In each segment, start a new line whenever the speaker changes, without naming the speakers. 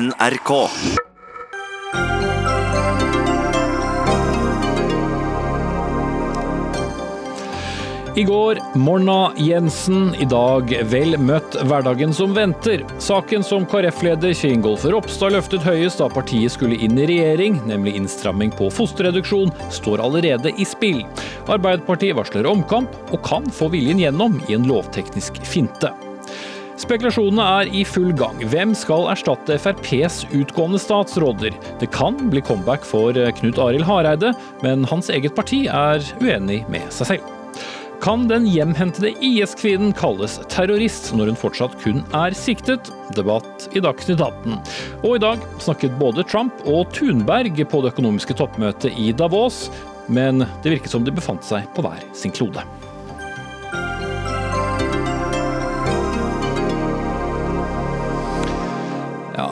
NRK.
I går Morna Jensen, i dag vel møtt hverdagen som venter. Saken som KrF-leder Kjingolf Ingolf Ropstad løftet høyest da partiet skulle inn i regjering, nemlig innstramming på fosterreduksjon, står allerede i spill. Arbeiderpartiet varsler omkamp, og kan få viljen gjennom i en lovteknisk finte. Spekulasjonene er i full gang. Hvem skal erstatte FrPs utgående statsråder? Det kan bli comeback for Knut Arild Hareide, men hans eget parti er uenig med seg selv. Kan den hjemhentede IS-kvinnen kalles terrorist når hun fortsatt kun er siktet? Debatt i Dagsnytt 18. Og i dag snakket både Trump og Thunberg på det økonomiske toppmøtet i Davos, men det virket som de befant seg på hver sin klode.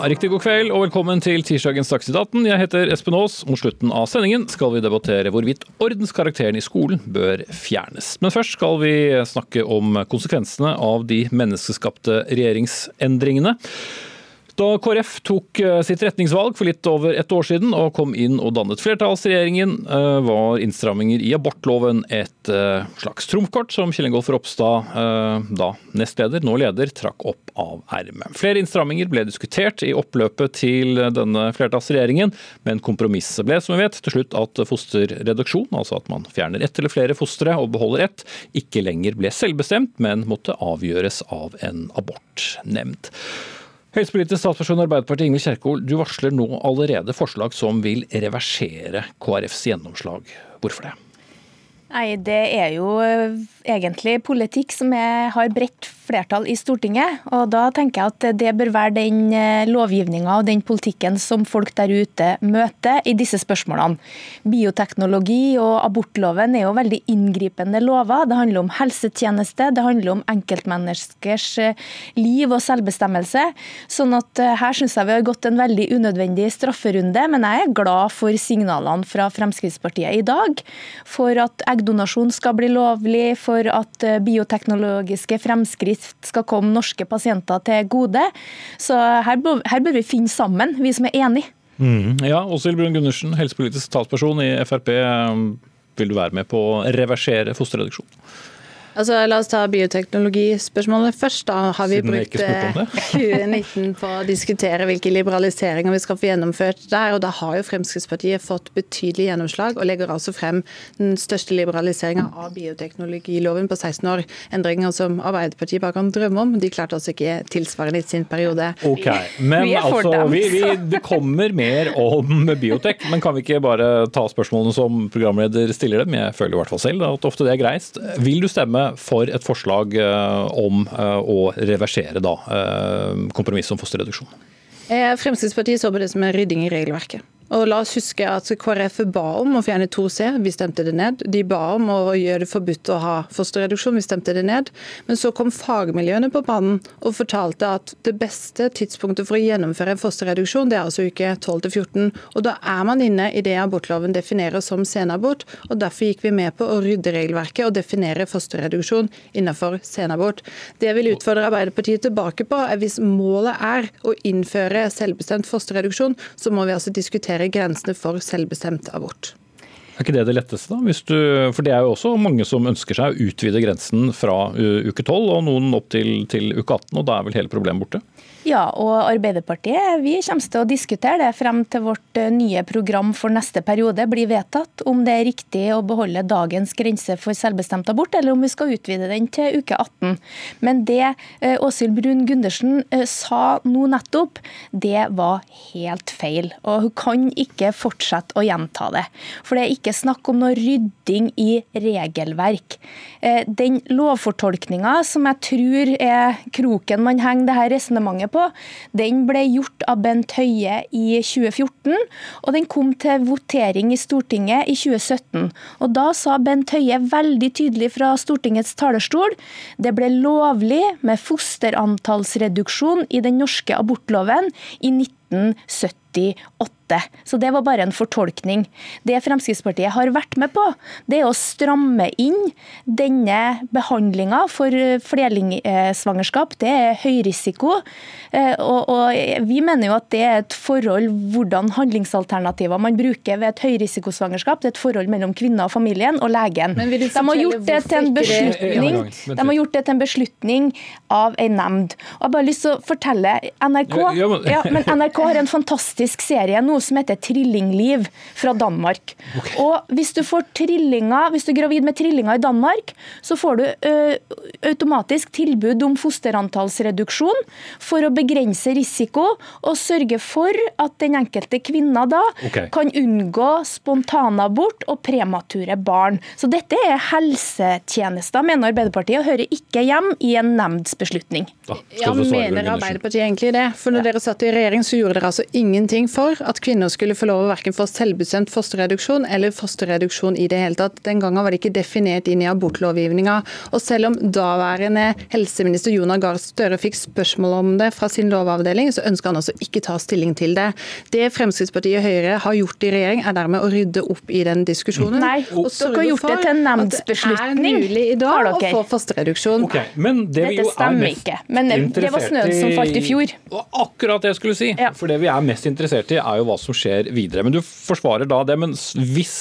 Riktig god kveld og velkommen til tirsdagens Dagsnytt 18. Jeg heter Espen Aas. Mot slutten av sendingen skal vi debattere hvorvidt ordenskarakteren i skolen bør fjernes. Men først skal vi snakke om konsekvensene av de menneskeskapte regjeringsendringene. Da KrF tok eh, sitt retningsvalg for litt over et år siden og kom inn og dannet flertallsregjeringen, eh, var innstramminger i abortloven et eh, slags trumfkort som Kjell Ingolf Ropstad, da nestleder, nå leder, trakk opp av ermet. Flere innstramminger ble diskutert i oppløpet til denne flertallsregjeringen, men kompromisset ble, som vi vet, til slutt at fosterreduksjon, altså at man fjerner ett eller flere fostre og beholder ett, ikke lenger ble selvbestemt, men måtte avgjøres av en abortnemnd. Helsepolitisk statsperson Arbeiderpartiet Ingvild Kjerkol, du varsler nå allerede forslag som vil reversere KrFs gjennomslag. Hvorfor det?
Nei, Det er jo eh, egentlig politikk som er, har bredt flertall i Stortinget. og Da tenker jeg at det bør være den eh, lovgivninga og den politikken som folk der ute møter i disse spørsmålene. Bioteknologi og abortloven er jo veldig inngripende lover. Det handler om helsetjeneste, det handler om enkeltmenneskers eh, liv og selvbestemmelse. Sånn at her syns jeg vi har gått en veldig unødvendig strafferunde, men jeg er glad for signalene fra Fremskrittspartiet i dag. for at eggdonasjon skal bli lovlig, for at eh, bioteknologiske fremskritt skal komme norske pasienter til gode. Så her, her bør vi finne sammen, vi som er enige.
Mm, ja, Åshild Brun Gundersen, helsepolitisk talsperson i Frp. Vil du være med på å reversere fosterreduksjon?
Altså, La oss ta bioteknologispørsmålet først. Da har vi brukt 2019 eh, på å diskutere hvilke liberaliseringer vi skal få gjennomført der. og Da har jo Fremskrittspartiet fått betydelig gjennomslag, og legger altså frem den største liberaliseringa av bioteknologiloven på 16 år. Endringer som Arbeiderpartiet bare kan drømme om. De klarte altså ikke tilsvarende i sin periode.
Ok, Men vi altså, vi, vi, det kommer mer om biotek. Men kan vi ikke bare ta spørsmålene som programleder stiller dem? Jeg føler i hvert fall selv at ofte det er greist. Vil du stemme for et forslag eh, om eh, å reversere eh, kompromisset om fosterreduksjon?
Fremskrittspartiet så på det som en rydding i regelverket. Og la oss huske at KrF ba om å fjerne 2C, vi stemte det ned. De ba om å gjøre det forbudt å ha fosterreduksjon, vi stemte det ned. Men så kom fagmiljøene på banen og fortalte at det beste tidspunktet for å gjennomføre en fosterreduksjon, det er altså uke 12-14. Og da er man inne i det abortloven definerer som senabort, og derfor gikk vi med på å rydde regelverket og definere fosterreduksjon innenfor senabort. Det jeg vil utfordre Arbeiderpartiet tilbake på, er hvis målet er å innføre selvbestemt fosterreduksjon, så må vi altså diskutere definere grensene for selvbestemt abort.
Er ikke det det letteste, da? Du, for det er jo også mange som ønsker seg å utvide grensen fra uke 12 og noen opp til, til uke 18, og da er vel hele problemet borte?
Ja, og Arbeiderpartiet vi kommer til å diskutere det frem til vårt eh, nye program for neste periode blir vedtatt, om det er riktig å beholde dagens grense for selvbestemt abort, eller om vi skal utvide den til uke 18. Men det eh, Åshild Brun Gundersen eh, sa nå nettopp, det var helt feil. Og hun kan ikke fortsette å gjenta det. For det er ikke snakk om noe rydding i regelverk. Den lovfortolkninga som jeg tror er kroken man henger det her resonnementet på, den ble gjort av Bent Høie i 2014, og den kom til votering i Stortinget i 2017. Og Da sa Bent Høie veldig tydelig fra Stortingets talerstol det ble lovlig med fosterantallsreduksjon i den norske abortloven i 1978. motsatte. Så det var bare en fortolkning. Det Fremskrittspartiet har vært med på, det er å stramme inn denne behandlinga for flerlingsvangerskap. Det er høy risiko. Eh, og, og vi mener jo at det er et forhold hvordan handlingsalternativer man bruker ved et høyrisikosvangerskap. Det er et forhold mellom kvinner og familien og legen. De har gjort det til en beslutning, de har gjort det til en beslutning av en nemnd. Og jeg har bare lyst til å fortelle NRK, ja, men NRK har en fantastisk serie nå som heter 'Trillingliv' fra Danmark. Okay. Og Hvis du får trillinger, hvis du er gravid med trillinger i Danmark, så får du ø, automatisk tilbud om fosterantallsreduksjon for å begrense risiko og sørge for at den enkelte kvinna da okay. kan unngå spontanabort og premature barn. Så dette er helsetjenester, mener Arbeiderpartiet, og hører ikke hjem i en nemndsbeslutning.
Ja, Mener Arbeiderpartiet egentlig det? For når ja. dere satt i regjering, så gjorde dere altså ingenting for at kvinner skulle få lov å verken få selvbestemt fosterreduksjon eller fosterreduksjon i det hele tatt. Den gangen var det ikke definert inn i abortlovgivninga. Og selv om daværende helseminister Jonas Gahr Støre fikk spørsmål om det fra sin lovavdeling, så ønsker han altså ikke ta stilling til det. Det Fremskrittspartiet og Høyre har gjort i regjering, er dermed å rydde opp i den diskusjonen.
Nei, og dere har gjort det til en nemndsbeslutning.
Det er mulig i dag å få fosterreduksjon.
Okay, men det vi jo er mest ikke. Men
det var snøen som falt i fjor.
Akkurat det jeg skulle si. Ja. For det vi er mest interessert i, er jo hva som skjer videre. Men du forsvarer da det. Men hvis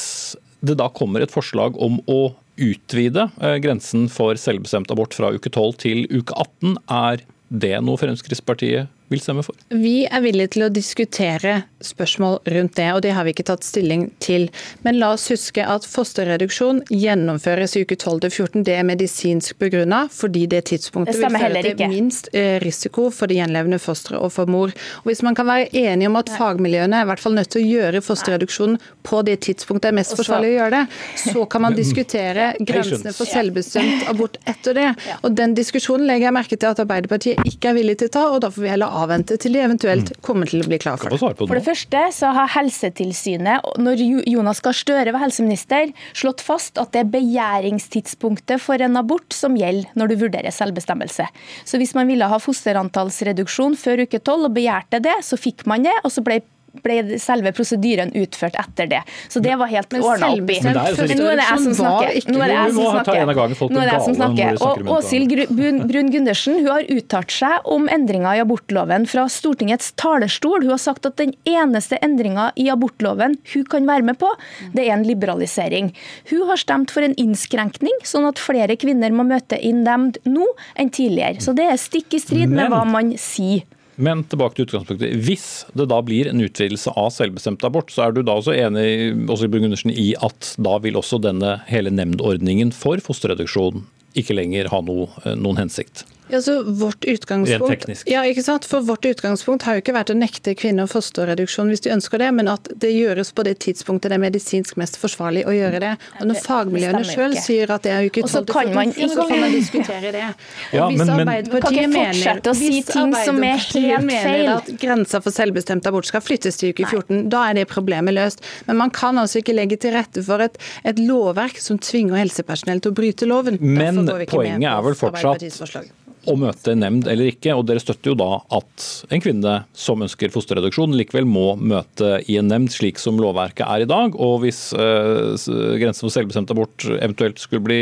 det da kommer et forslag om å utvide eh, grensen for selvbestemt abort fra uke 12 til uke 18, er det noe Fremskrittspartiet vil stemme for?
Vi er villige til å diskutere spørsmål rundt det, og det har vi ikke tatt stilling til. Men la oss huske at fosterreduksjon gjennomføres i uke 12-14. Det er medisinsk begrunna, fordi det tidspunktet det vil føre til minst eh, risiko for det gjenlevende fosteret og for mor. Og Hvis man kan være enige om at fagmiljøene er i hvert fall nødt til å gjøre fosterreduksjonen på det tidspunktet det er mest forsvarlig å gjøre det, så kan man diskutere grensene for selvbestemt abort etter det. Og Den diskusjonen legger jeg merke til at Arbeiderpartiet ikke er villig til å ta, og da får vi heller avvente til de eventuelt mm. kommer til å bli klar for det.
For det første så har Helsetilsynet, når Jonas Gahr Støre var helseminister, slått fast at det er begjæringstidspunktet for en abort som gjelder når du vurderer selvbestemmelse. Så hvis man ville ha fosterantallsreduksjon før uke tolv og begjærte det, så fikk man det, og så ble ble selve prosedyren utført etter det. Så det var helt ordna opp i. Men nå er det jeg som snakker. Nå er det jeg som snakker. Nå er det jeg som snakker. Og Åshild Brun Gundersen hun har uttalt seg om endringer i abortloven fra Stortingets talerstol. Hun har sagt at den eneste endringa i abortloven hun kan være med på, det er en liberalisering. Hun har stemt for en innskrenkning, sånn at flere kvinner må møte inn nemnd nå enn tidligere. Så det er stikk i strid med hva man sier.
Men tilbake til utgangspunktet. Hvis det da blir en utvidelse av selvbestemt abort, så er du da også enig også i at da vil også denne hele nemndordningen for fosterreduksjon ikke lenger ha noe, noen hensikt?
Ja, så vårt utgangspunkt, ja, ikke sant? For Vårt utgangspunkt har jo ikke vært å nekte kvinner fosterreduksjon hvis de ønsker det, men at det gjøres på det tidspunktet det er medisinsk mest forsvarlig å gjøre det. Og Når fagmiljøene sjøl sier at det er jo ikke 12 til 14, så kan man diskutere det.
Ja,
men,
hvis Arbeiderpartiet
mener, å si ting som er helt
mener at grensa for selvbestemt abort skal flyttes til uke 14, da er det problemet løst. Men man kan altså ikke legge til rette for et, et lovverk som tvinger helsepersonell til å bryte loven.
Men poenget er vel fortsatt å møte en nemnd eller ikke. og Dere støtter jo da at en kvinne som ønsker fosterreduksjon, likevel må møte i en nemnd, slik som lovverket er i dag. og Hvis eh, grensen for selvbestemt abort eventuelt skulle bli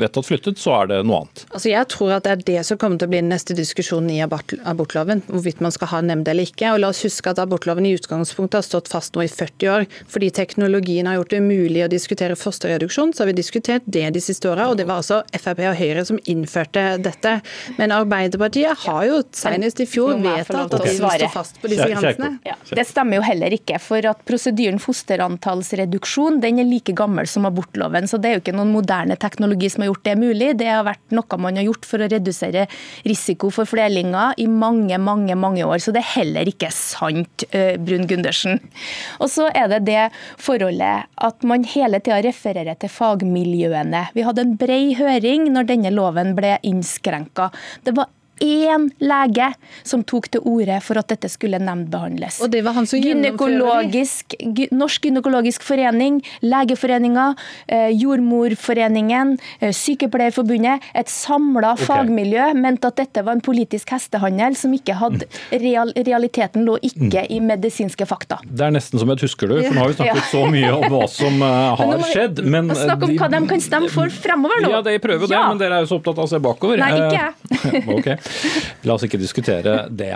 vedtatt flyttet, så er det noe annet.
Altså Jeg tror at det er det som kommer til å bli den neste diskusjonen i abortloven. Hvorvidt man skal ha nemnd eller ikke. og La oss huske at abortloven i utgangspunktet har stått fast nå i 40 år. Fordi teknologien har gjort det umulig å diskutere fosterreduksjon, så har vi diskutert det de siste åra. Og det var altså Frp og Høyre som innførte dette. Men Arbeiderpartiet har jo senest i fjor vedtatt at de stå fast på disse grensene.
Ja, det stemmer jo heller ikke. For at prosedyren fosterantallsreduksjon den er like gammel som abortloven. Så det er jo ikke noen moderne teknologi som har gjort det mulig. Det har vært noe man har gjort for å redusere risiko for flerlinger i mange, mange, mange år. Så det er heller ikke sant, Brun Gundersen. Og så er det det forholdet at man hele tida refererer til fagmiljøene. Vi hadde en bred høring når denne loven ble innskrenka. Det var én lege som tok til orde for at dette skulle nemndbehandles.
Og det var han som
Gynekologisk, Norsk gynekologisk forening, Legeforeninga, eh, Jordmorforeningen, eh, Sykepleierforbundet, et samla okay. fagmiljø mente at dette var en politisk hestehandel som ikke hadde real, Realiteten lå ikke i medisinske fakta.
Det er nesten som et husker du, for nå har vi snakket så mye om hva som uh, har men skjedd.
Men Snakk om hva de kan stemme for fremover nå.
Ja, de prøver jo det, ja. men dere er jo så opptatt av å se bakover.
Nei, ikke jeg.
okay. La oss ikke diskutere det.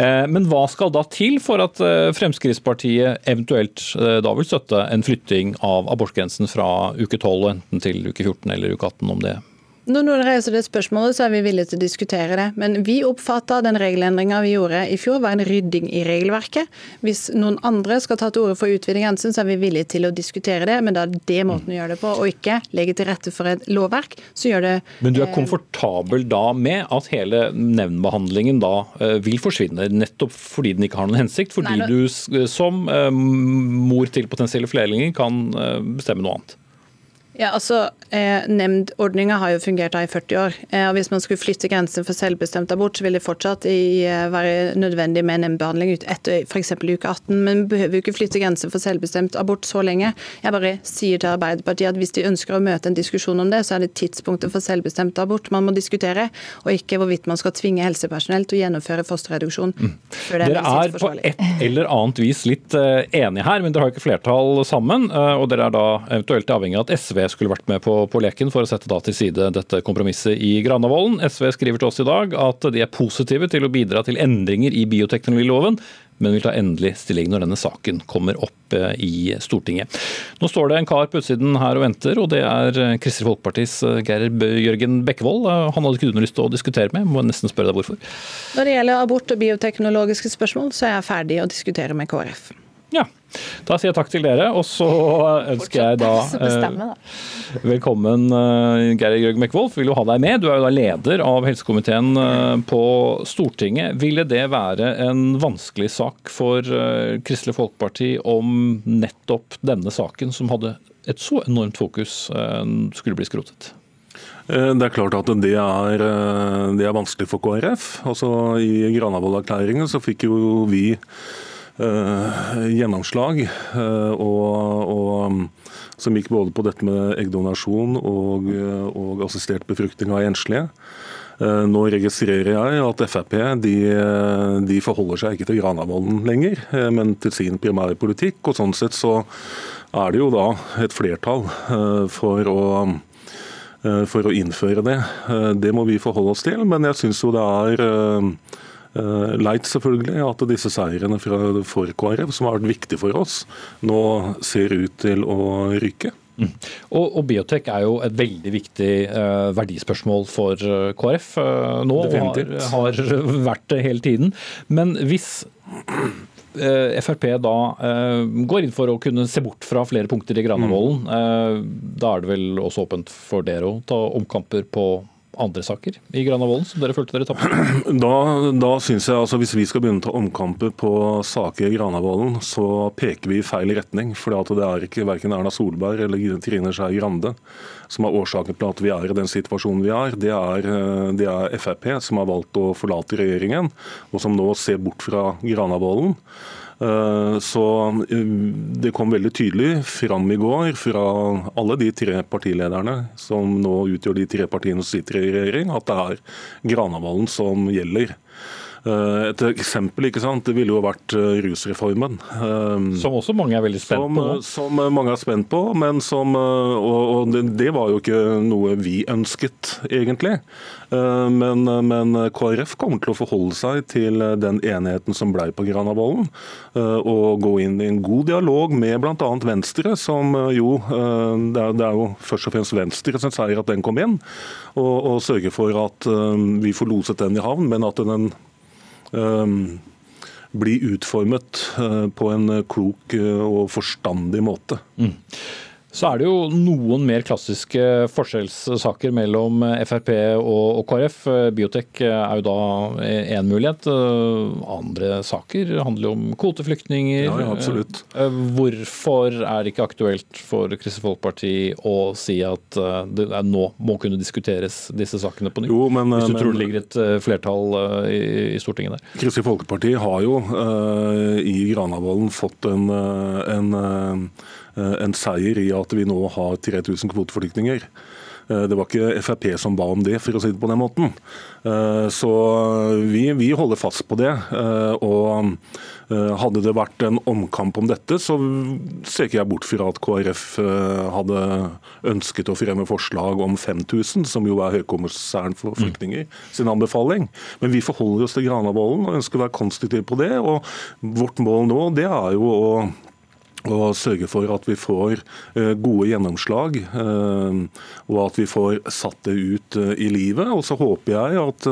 Eh, men hva skal da til for at eh, Fremskrittspartiet eventuelt eh, da vil støtte en flytting av abortgrensen fra uke 12 enten til uke 14 eller uke 18, om det
når noen reiser det spørsmålet, så er vi villige til å diskutere det. Men vi oppfatta den regelendringa vi gjorde i fjor, var en rydding i regelverket. Hvis noen andre skal ta til orde for å utvide grensen, så er vi villige til å diskutere det. Men da er det måten å gjøre det på, og ikke legge til rette for et lovverk som gjør det
Men du er eh, komfortabel da med at hele nevnbehandlingen da eh, vil forsvinne, nettopp fordi den ikke har noen hensikt? Fordi Nei, du som eh, mor til potensielle flerlinger kan bestemme noe annet?
Ja, altså, eh, Nemndordninga har jo fungert i 40 år. Eh, og Hvis man skulle flytte grensen for selvbestemt abort, så vil det fortsatt i, eh, være nødvendig med nemndbehandling ut etter f.eks. uke 18. Men vi behøver jo ikke flytte grensen for selvbestemt abort så lenge. Jeg bare sier til Arbeiderpartiet at hvis de ønsker å møte en diskusjon om det, så er det tidspunktet for selvbestemt abort man må diskutere, og ikke hvorvidt man skal tvinge helsepersonell til å gjennomføre fosterreduksjon. Mm.
dere er på et eller annet vis litt uh, enige her, men dere har ikke flertall sammen. Uh, og dere er da eventuelt avhengig av at SV skulle vært med på, på leken for å sette da til side dette kompromisset i Granavolden. SV skriver til oss i dag at de er positive til å bidra til endringer i bioteknologiloven, men vil ta endelig stilling når denne saken kommer opp eh, i Stortinget. Nå står det en kar på utsiden her og venter, og det er eh, Kristelig Folkepartis eh, Geir Jørgen Bekkevold. Han hadde ikke du noe lyst til å diskutere med, må nesten spørre deg hvorfor.
Når det gjelder abort og bioteknologiske spørsmål, så er jeg ferdig å diskutere med KrF.
Ja, da sier jeg takk til dere, og så ønsker jeg da eh, velkommen uh, Geir Grøg Mekvold. Vil jo ha deg med. Du er jo da leder av helsekomiteen eh, på Stortinget. Ville det være en vanskelig sak for Kristelig Folkeparti om nettopp denne saken, som hadde et så enormt fokus, skulle bli skrotet?
Det er klart at det er, det er vanskelig for KrF. Altså, I Granavolden-erklæringen så fikk jo vi Eh, gjennomslag. Eh, og, og, som gikk både på dette med eggdonasjon og, og assistert befruktning av enslige. Eh, nå registrerer jeg at Frp de, de forholder seg ikke til Granavolden lenger, men til sin primærpolitikk. og Sånn sett så er det jo da et flertall for å, for å innføre det. Det må vi forholde oss til, men jeg syns jo det er Eh, leit selvfølgelig at disse seirene for KrF, som har vært viktige for oss, nå ser ut til å ryke. Mm.
Og, og, biotek er jo et veldig viktig uh, verdispørsmål for uh, KrF uh, nå, og har, har, vært det hele tiden. Men hvis Frp da går inn for å kunne se bort fra flere punkter i Granavolden, mm. da er det vel også åpent for dere å ta omkamper på andre saker i Granavolden som dere følte dere tapte?
Da, da synes jeg altså Hvis vi skal begynne å ta omkamper på saker i Granavolden, så peker vi i feil retning. For det er ikke verken Erna Solberg eller Trine Skei Grande som er årsaken til at vi er i den situasjonen vi er. Det er, eh, det er Frp som har valgt å forlate regjeringen, og som nå ser bort fra Granavolden. Eh, så eh, det kom veldig tydelig fram i går fra alle de tre partilederne som nå utgjør de tre partiene som sitter i regjering, at det er Granavolden som gjelder. Eh, et eksempel ikke sant? det ville jo vært eh, rusreformen.
Eh, som også mange er veldig spent
som,
på?
Som mange er spent på, men som, og, og det, det, var jo ikke noe vi ønsket, egentlig. Men, men, KrF kommer til å forholde seg til den enigheten som ble på Granavolden. Og gå inn i en god dialog med bl.a. Venstre, som jo det er, det er, jo først og fremst Venstre som sier at den kom inn. Og, og sørge for at vi får loset den i havn, men at den Ehm, bli utformet eh, på en klok eh, og forstandig måte. Mm.
Så er det jo noen mer klassiske forskjellssaker mellom Frp og, KrF. Biotek er jo da én mulighet. Andre saker handler jo om kvoteflyktninger.
Ja, absolutt.
Hvorfor er det ikke aktuelt for Kristelig Folkeparti å si at det nå må kunne diskuteres disse sakene på nytt?
Jo, men,
Hvis du
men,
tror det ligger et flertall i, i Stortinget der?
Kristelig Folkeparti har jo uh, i Granavolden fått en, en Eh, en seier i at vi nå har 3000 kvoteflyktninger. Eh, det var ikke Frp som ba om det, for å si det på den måten. Eh, så vi, vi holder fast på det. Og hadde det vært en omkamp om dette, så ser ikke jeg bort fra at KrF hadde ønsket å fremme forslag om 5000, som jo er Høykommissæren for flyktninger sin anbefaling. Men vi forholder oss til Granavolden og ønsker å være konstruktive på det. Og vårt mål nå det er jo å og sørge for at vi får eh, gode gjennomslag, eh, og at vi får satt det ut eh, i livet. Og så håper jeg at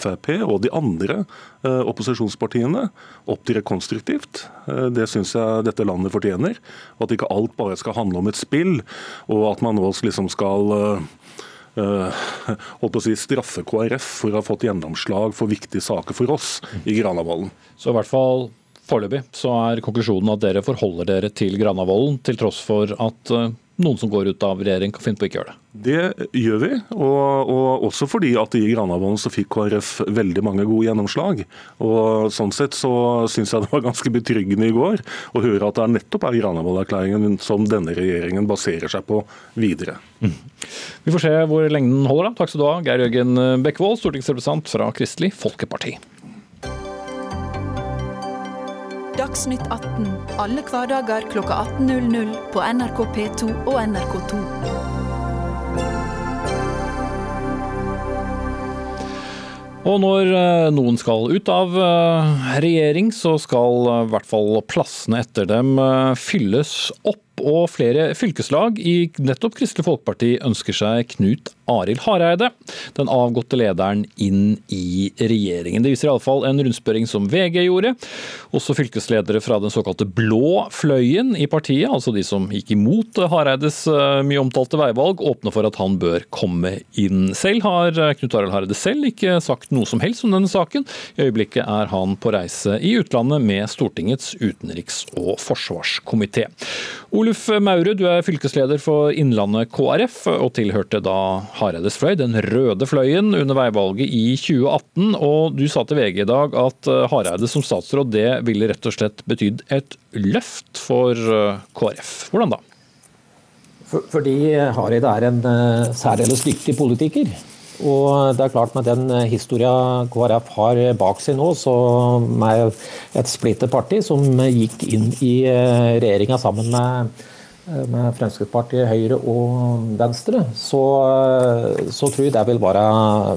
Frp og de andre opposisjonspartiene opptrer konstruktivt. Det syns jeg dette landet fortjener. Og at ikke alt bare skal handle om et spill, og at man nå liksom skal holdt å si, straffe KrF for å ha fått gjennomslag for viktige saker for oss i Granavolden.
Så i hvert fall Foreløpig så er konklusjonen at dere forholder dere til Granavolden, til tross for at eh, noen som går ut av regjering kan finne på å ikke gjøre det?
Det gjør vi, og, og også fordi at i Granavolden så fikk KrF veldig mange gode gjennomslag. Og Sånn sett så syns jeg det var ganske betryggende i går å høre at det er nettopp er Granavolden-erklæringen som denne regjeringen baserer seg på videre. Mm.
Vi får se hvor lenge den holder. da. Takk skal du ha, Geir Jørgen Bekkevold, stortingsrepresentant fra Kristelig Folkeparti.
Dagsnytt 18 alle hverdager kl 18.00 på NRK P2 og NRK2.
Og når eh, noen skal ut av eh, regjering, så skal eh, i hvert fall plassene etter dem fylles opp og flere fylkeslag i nettopp Kristelig Folkeparti ønsker seg Knut Arild Hareide, den avgåtte lederen, inn i regjeringen. Det viser iallfall en rundspørring som VG gjorde. Også fylkesledere fra den såkalte blå fløyen i partiet, altså de som gikk imot Hareides eh, mye omtalte veivalg, åpner for at han bør komme inn. Selv har eh, Knut Arild Hareide selv ikke sagt noe som helst om denne saken. I øyeblikket er han på reise i utlandet med Stortingets utenriks- og forsvarskomité. Oluf Maure, du er fylkesleder for Innlandet KrF, og tilhørte da Hareides fløy, den røde fløyen, under veivalget i 2018. Og du sa til VG i dag at eh, Hareide som statsråd, det ville rett og slett betydd et løft for eh, KrF. Hvordan da?
Fordi Hareide er en eh, særdeles dyktig politiker. Og det er klart Med den historia KrF har bak seg nå, så med et splittet parti som gikk inn i regjeringa sammen med, med Fremskrittspartiet, Høyre og Venstre, så, så, tror jeg det vil være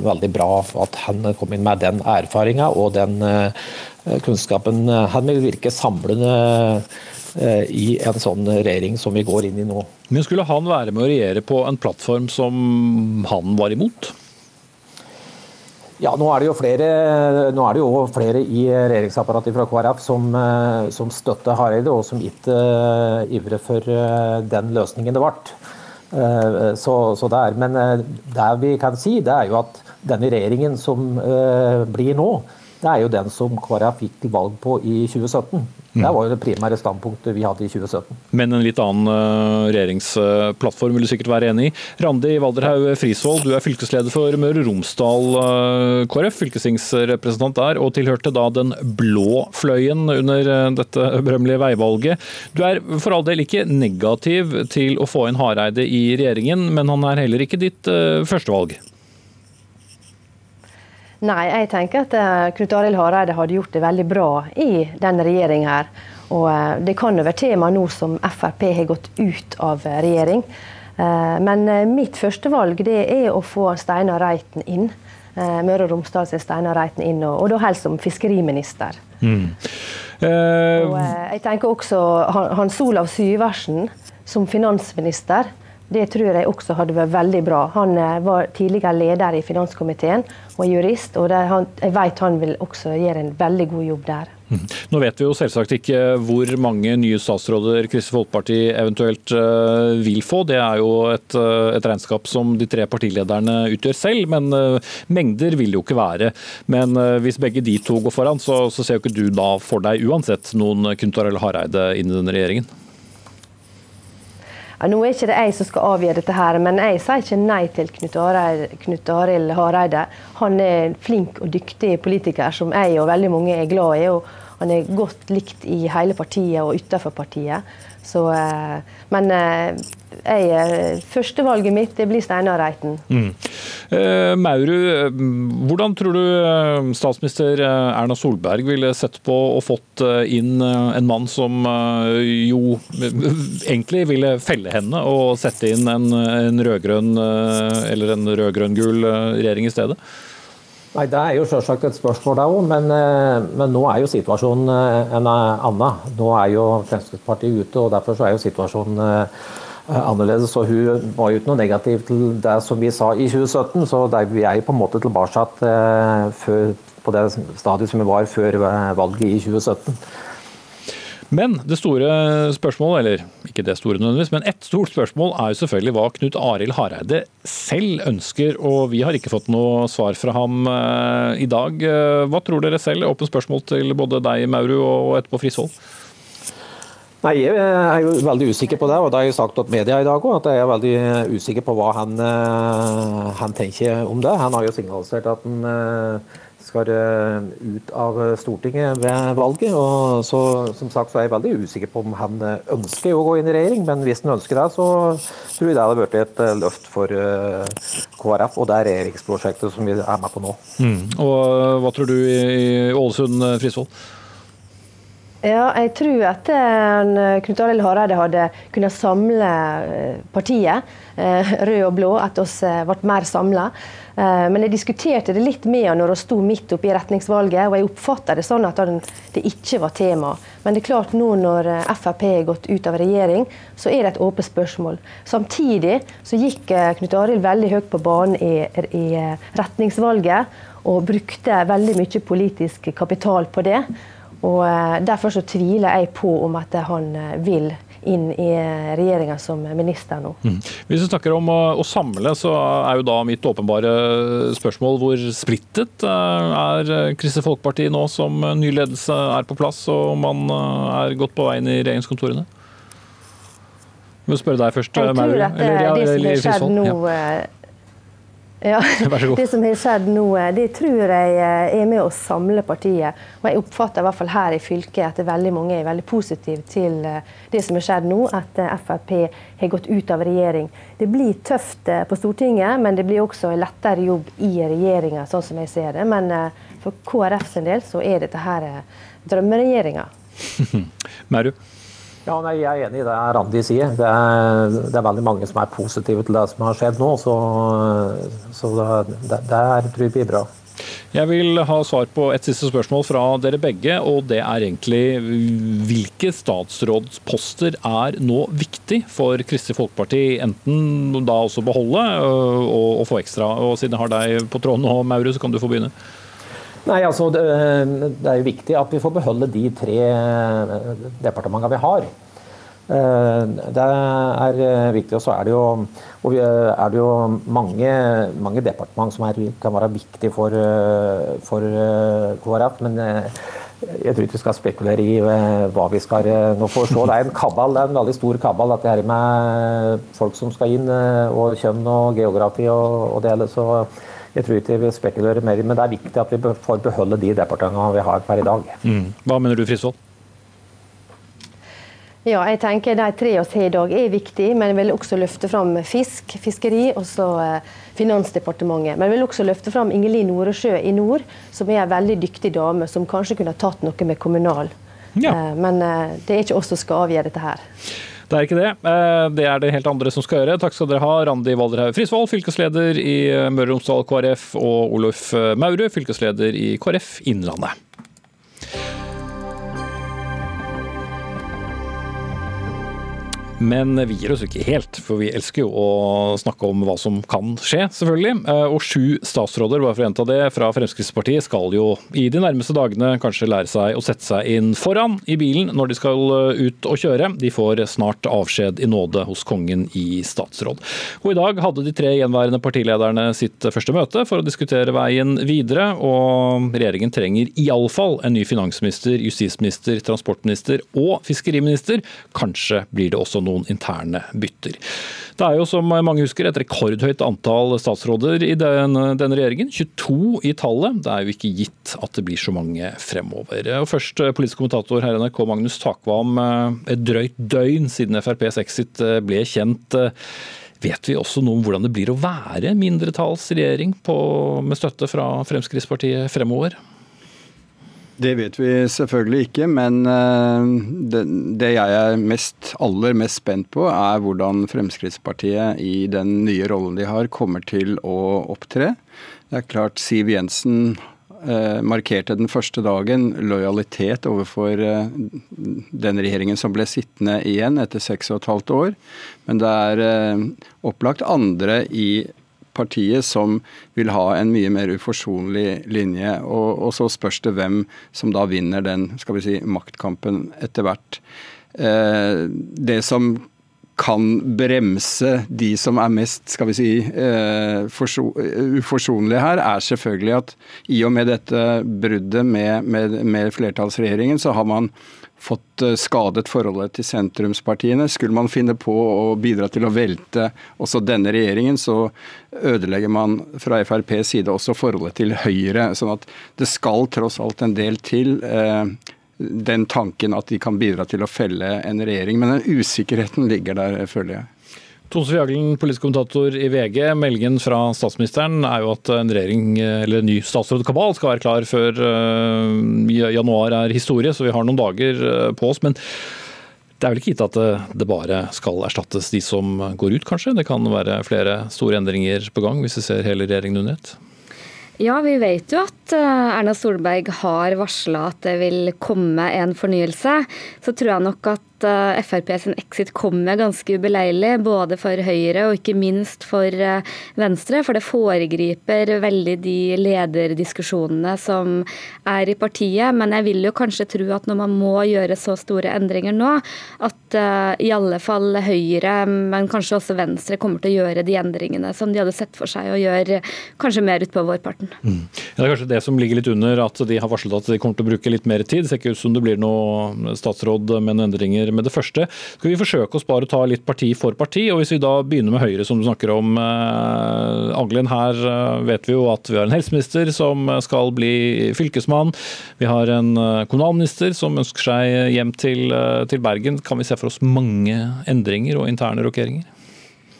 veldig bra at han kom inn med den erfaringa og den kunnskapen. Han vil virke samlende i en sånn regjering som vi går inn i nå.
Men Skulle han være med å regjere på en plattform som han var imot?
Ja, nå er, det jo flere, er det jo flere i regjeringsapparatet fra KrF som, eh, som støtter Hareide, og som ikke uh, ivrer for uh, den løsningen det ble. Uh, så, så det er, men det vi kan si, det er jo at denne regjeringen som blir nå, det er jo den som KrF gikk til valg på i 2017. Det var jo det primære standpunktet vi hadde i 2017.
Men en litt annen uh, regjeringsplattform vil du sikkert være enig i. Randi Walderhaug Frisvold, du er fylkesleder for Møre og Romsdal uh, KrF, fylkestingsrepresentant der, og tilhørte da den blå fløyen under uh, dette berømmelige veivalget. Du er for all del ikke negativ til å få inn Hareide i regjeringen, men han er heller ikke ditt førstevalg?
Nei, jeg tenker at uh, Knut Arild Hareide hadde gjort det veldig bra i denne regjeringen her. Og uh, det kan jo være tema nå som Frp har gått ut av uh, regjering. men mitt førstevalg det er å få Steinar Reiten inn. Møre og Romsdal sin Steinar Reiten inn, og, da helst som fiskeriminister. Mm. og jeg tenker også Hans Olav Syversen som finansminister. Det tror jeg også hadde vært veldig bra. Han eh, var tidligere leder i finanskomiteen og jurist, og han, jeg vet han vil også gjøre en veldig god jobb der.
Nå vet vi jo selvsagt ikke hvor mange nye statsråder Kristelig Folkeparti eventuelt eh, vil få. Det er jo et, eh, et, regnskap som de tre partilederne utgjør selv, men mengder vil det jo ikke være. Men hvis begge de to går foran, så, så ser jo ikke du da for deg uansett noen Knut Arild Hareide inn i denne regjeringen?
Ja, nå er ikke det jeg som skal avgjøre dette, her, men jeg sier ikke nei til Knut Arild Hareide. Han er en flink og dyktig politiker som jeg og veldig mange er glad i. og Han er godt likt i hele partiet og utenfor partiet. Så, eh, men eh, jeg, eh, førstevalget mitt det blir Steinar Reiten. Mm.
Eh, Maurud, hvordan tror du statsminister Erna Solberg ville sett på og fått inn en mann som jo egentlig ville felle henne og sette inn en, en rød-grønn eller en rød-grønn-gul regjering i stedet?
Nei, Det er jo selvsagt et spørsmål, da men, eh, men, nå er jo situasjonen eh, en annen. Nå er jo Fremskrittspartiet ute, og derfor er jo situasjonen eh, annerledes. Så hun var jo ikke noe negativ til det som vi sa i 2017, så det, vi er jo på en måte tilbake på det stadiet som vi var før valget i 2017.
Men det store spørsmålet, eller ikke det store nødvendigvis, men ett stort spørsmål er jo selvfølgelig hva Knut Arild Hareide selv ønsker. Og vi har ikke fått noe svar fra ham eh, i dag. Eh, hva tror dere selv? Åpent spørsmål til både deg, Mauru, og etterpå Frisvold.
Nei, Jeg er jo veldig usikker på det, og det har jeg sagt til media i dag òg. At jeg er veldig usikker på hva han, eh, han, tenker om det. Han har jo signalisert at han skal eh, ut av Stortinget ved valget. og så, som sagt så er jeg veldig usikker på om han eh, ønsker å gå inn i regjering, men hvis han ønsker det, så tror jeg det hadde blitt et eh, løft for KrF og det er regjeringsprosjektet som vi er med på nå.
Mm. Og Hva tror du i Ålesund, Frisvold?
Ja, jeg tror at Knut Arild Hareide hadde kunnet samle partiet, rød og blå, at oss ble mer samla. Eh, men jeg diskuterte det litt med han når hun sto midt oppe i retningsvalget, og jeg oppfatta det sånn at det ikke var tema. Men det er klart nå når eh, Frp har gått ut av regjering, så er det et åpent spørsmål. Samtidig så gikk eh, Knut Arild veldig høyt på banen i, i retningsvalget, og brukte veldig mye politisk kapital på det. Og Derfor så tviler jeg på om at han vil inn i regjeringa som minister nå. Mm.
Hvis vi snakker om å, å, samle, så er jo da mitt åpenbare spørsmål hvor splittet eh, er Kristelig Folkeparti nå som ny ledelse er på plass og man eh, er godt på vei inn i regjeringskontorene? Jeg må spørre deg først,
Mauri. Jeg tror at det, det som har skjedd nå, ja. Eh, ja, Det som har skjedd nå, det tror jeg eh, er med å samle partiet. Og jeg oppfatter i hvert fall her i fylket at det veldig mange er veldig positive til eh, det som har skjedd nå, at eh, Frp har gått ut av regjering. Det blir tøft på Stortinget, men det blir også en lettere jobb i regjeringa, sånn som jeg ser det. Men for KrF sin del så er dette her drømmeregjeringa.
Maru?
Ja, nei, Jeg er enig i det Randi sier. Det er, det er, veldig mange som er positive til det som har skjedd nå. Så, så det, det, det tror jeg blir bra.
Jeg vil ha svar på et siste spørsmål fra dere begge. og Det er egentlig hvilke statsrådsposter er nå viktig for Kristelig Folkeparti? Enten da også beholde øh, og, og få ekstra. og Siden jeg har deg på tråden nå, Maurus, så kan du få begynne.
Nei, altså det, det, er jo viktig at vi får beholde de tre departementene vi har. Eh, det er viktig, og så er det jo, er det jo mange, mange departement som er, kan være viktige for, for KrF. Men jeg tror ikke vi skal spekulere i hva vi skal nå forstå. Det er en kabal, det er en veldig stor kabal, dette her med folk som skal inn, og kjønn og geografi og, og det hele. Så jeg tror ikke vi spekulerer mer, men det er viktig at vi får beholde de departementene vi har per i dag.
Mm. Hva mener du, Frisvold?
Ja, jeg tenker De tre oss har i dag er viktige, men jeg vil også løfte fram fisk, fiskeri og så eh, Finansdepartementet. Men jeg vil også løfte fram Ingelin Noresjø i nord, som er en veldig dyktig dame, som kanskje kunne tatt noe med kommunal. Ja. Eh, men eh, det er ikke oss som skal avgjøre dette her.
Det er ikke det. Eh, det er det helt andre som skal gjøre. Takk skal dere ha, Randi Valderhaug Frisvold, fylkesleder i Møre og Romsdal KrF, og Oluf Maure, fylkesleder i KrF Innlandet. Men vi gir oss ikke helt, for vi elsker jo å snakke om hva som kan skje, selvfølgelig. Eh, og sju statsråder bare for å gjenta det, fra Fremskrittspartiet skal jo i de nærmeste dagene kanskje lære seg å sette seg inn foran i bilen når de skal eh, ut og kjøre. De får snart avskjed i nåde hos kongen i statsråd. Og I dag hadde de tre gjenværende partilederne sitt første møte for å diskutere veien videre. og Regjeringen trenger iallfall en ny finansminister, justisminister, transportminister og fiskeriminister. Kanskje blir det også noe noen interne bytter. Det er jo som mange husker et rekordhøyt antall statsråder i den, denne regjeringen. 22 i tallet. Det er jo ikke gitt at det blir så mange fremover. Og først eh, politisk kommentator her i NRK Magnus Takvam. Eh, et drøyt døgn siden FrPs exit eh, ble kjent. Vet vi også noe om hvordan det blir å være mindretallsregjering på, med støtte fra Fremskrittspartiet fremover?
Det vet vi selvfølgelig ikke, men eh, det, det, jeg er mest, aller mest spent på, er hvordan Fremskrittspartiet i den nye rollen de har, kommer til å opptre. Det er klart Siv Jensen eh, markerte den første dagen lojalitet overfor eh, den regjeringen som ble sittende igjen etter seks og et halvt år. Men det er opplagt andre i partiet som vil ha en mye mer uforsonlig linje. Og, og, så spørs det hvem som da vinner den skal vi si, maktkampen etter hvert. Eh, det som kan bremse de som er mest skal vi si, eh, uforsonlige her, er selvfølgelig at i og med dette bruddet med, med, med flertallsregjeringen, så har man fått eh, skadet forholdet til sentrumspartiene. Skulle man finne på å bidra til å velte også denne regjeringen, så ødelegger man fra FrPs side også forholdet til Høyre. sånn at det skal tross alt en del til. Eh, den tanken at de kan bidra til å felle en regjering. Men den usikkerheten ligger der, føler jeg.
Tone Sofie Aglen, politisk kommentator i VG. Meldingen fra statsministeren er jo at en regjering, eller en ny statsrådkabal skal være klar før uh, januar er historie, så vi har noen dager uh, på oss. Men det er vel ikke gitt at det, det, bare skal erstattes de som går ut, kanskje? Det kan være flere store endringer på gang, hvis vi ser hele regjeringen under ett?
Ja, vi vet jo at eh, Erna Solberg har varsla at det vil komme en fornyelse. Så tror jeg nok at eh, Frp sin exit kommer ganske ubeleilig, både for Høyre og ikke minst for eh, Venstre. For det foregriper veldig de lederdiskusjonene som er i partiet. Men jeg vil jo kanskje tro at når man må gjøre så store endringer nå, at uh, i alle fall Høyre, men kanskje også Venstre, kommer til å gjøre de endringene som de hadde sett for seg å gjøre kanskje mer utpå vårparten. Mm.
Ja, det er kanskje det som ligger litt under, at de har varslet at de kommer til å bruke litt mer tid. Det ser ikke ut som det blir noe statsråd med noen endringer med det første. Skal vi forsøke oss bare å ta litt parti for parti, og hvis vi da begynner med Høyre, som du snakker om. Eh, Aglen, her eh, vet vi jo at vi har en helseminister som skal bli fylkesmann. Vi har en eh, kommunalminister som ønsker seg hjem til, til Bergen. Kan vi se for oss mange endringer og interne rokeringer?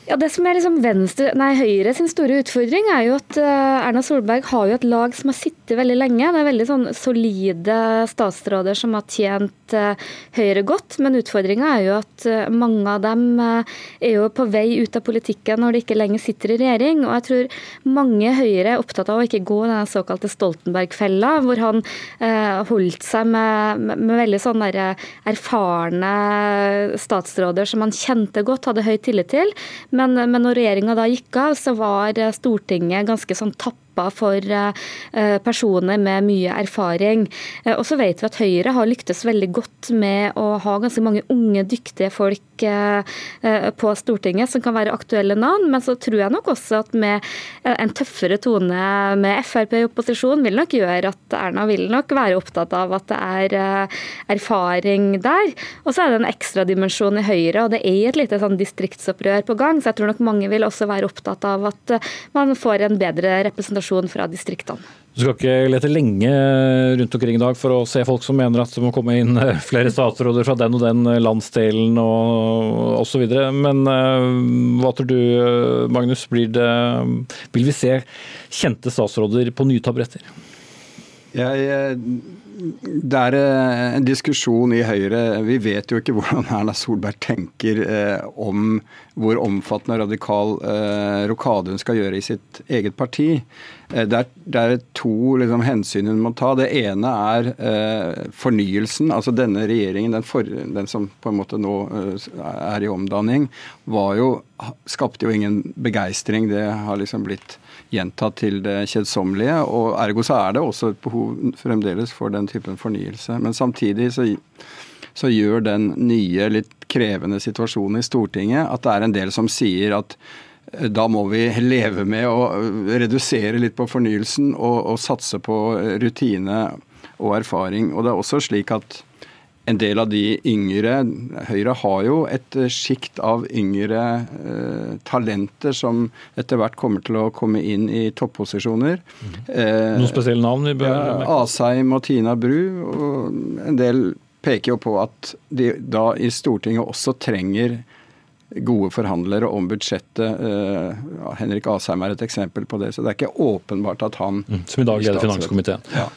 Ja, Det som er liksom Venstre, nei, Høyre sin store utfordring, er jo at uh, Erna Solberg har jo et lag som har sittet veldig lenge. Det er veldig sånn solide statsråder som har tjent uh, Høyre godt. Men utfordringa er jo at uh, mange av dem er jo på vei ut av politikken når de ikke lenger sitter i regjering. Og jeg tror mange Høyre er opptatt av å ikke gå den såkalte Stoltenberg-fella, hvor han holdt seg med, med, veldig sånne erfarne statsråder som han kjente godt, hadde høy tillit til men, men når regjeringa da gikk av, så var Stortinget ganske sånn tappa for eh, personer med mye erfaring. Eh, og så vet vi at Høyre har lyktes veldig godt med å ha ganske mange unge, dyktige folk eh, på Stortinget som kan være aktuelle navn. Men så tror jeg nok også at med en tøffere tone med Frp i opposisjon vil nok gjøre at Erna vil nok være opptatt av at det er erfaring der. Og så er det en ekstra dimensjon i Høyre, og det er et lite sånn distriktsopprør på gang. Så jeg tror nok mange vil også være opptatt av at man får en bedre representasjon fra distriktene.
Du skal ikke lete lenge rundt omkring i dag for å se folk som mener at det må komme inn eh, flere statsråder fra den og den landsdelen og osv. Men eh, hva tror du, Magnus, blir det, vil vi se kjente statsråder på nye tabretter?
Jeg det er eh, en diskusjon i Høyre. Vi vet jo ikke hvordan Erna Solberg tenker eh, om hvor omfattende og radikal eh, rokade hun skal gjøre i sitt eget parti. Det, er, det, er, to liksom, hensyn hun må ta. Det ene er eh, fornyelsen. Altså denne regjeringen, den, for, den, som på en måte nå eh, er i omdanning, var jo, skapte jo ingen begeistring. Det har liksom blitt gjentatt til det kjedsommelige. og Ergo så er det også et behov fremdeles for den typen fornyelse. Men samtidig så, så gjør den nye, litt krevende situasjonen i Stortinget at det er en del som sier at eh, da må vi leve med å redusere litt på fornyelsen og, og satse på rutine og erfaring. Og det er også slik at en del av de yngre Høyre har jo et eh, sjikt av yngre eh, talenter som etter hvert kommer til å komme inn i topposisjoner.
Mm. Eh, Noen spesielle navn? vi bør
ja, Asheim og Tina Bru. og En del peker jo på at de da i Stortinget også trenger gode forhandlere om budsjettet. Eh, Henrik Asheim er et eksempel på det. Så det er ikke åpenbart at han
mm, Som i dag leder finanskomiteen. Ja.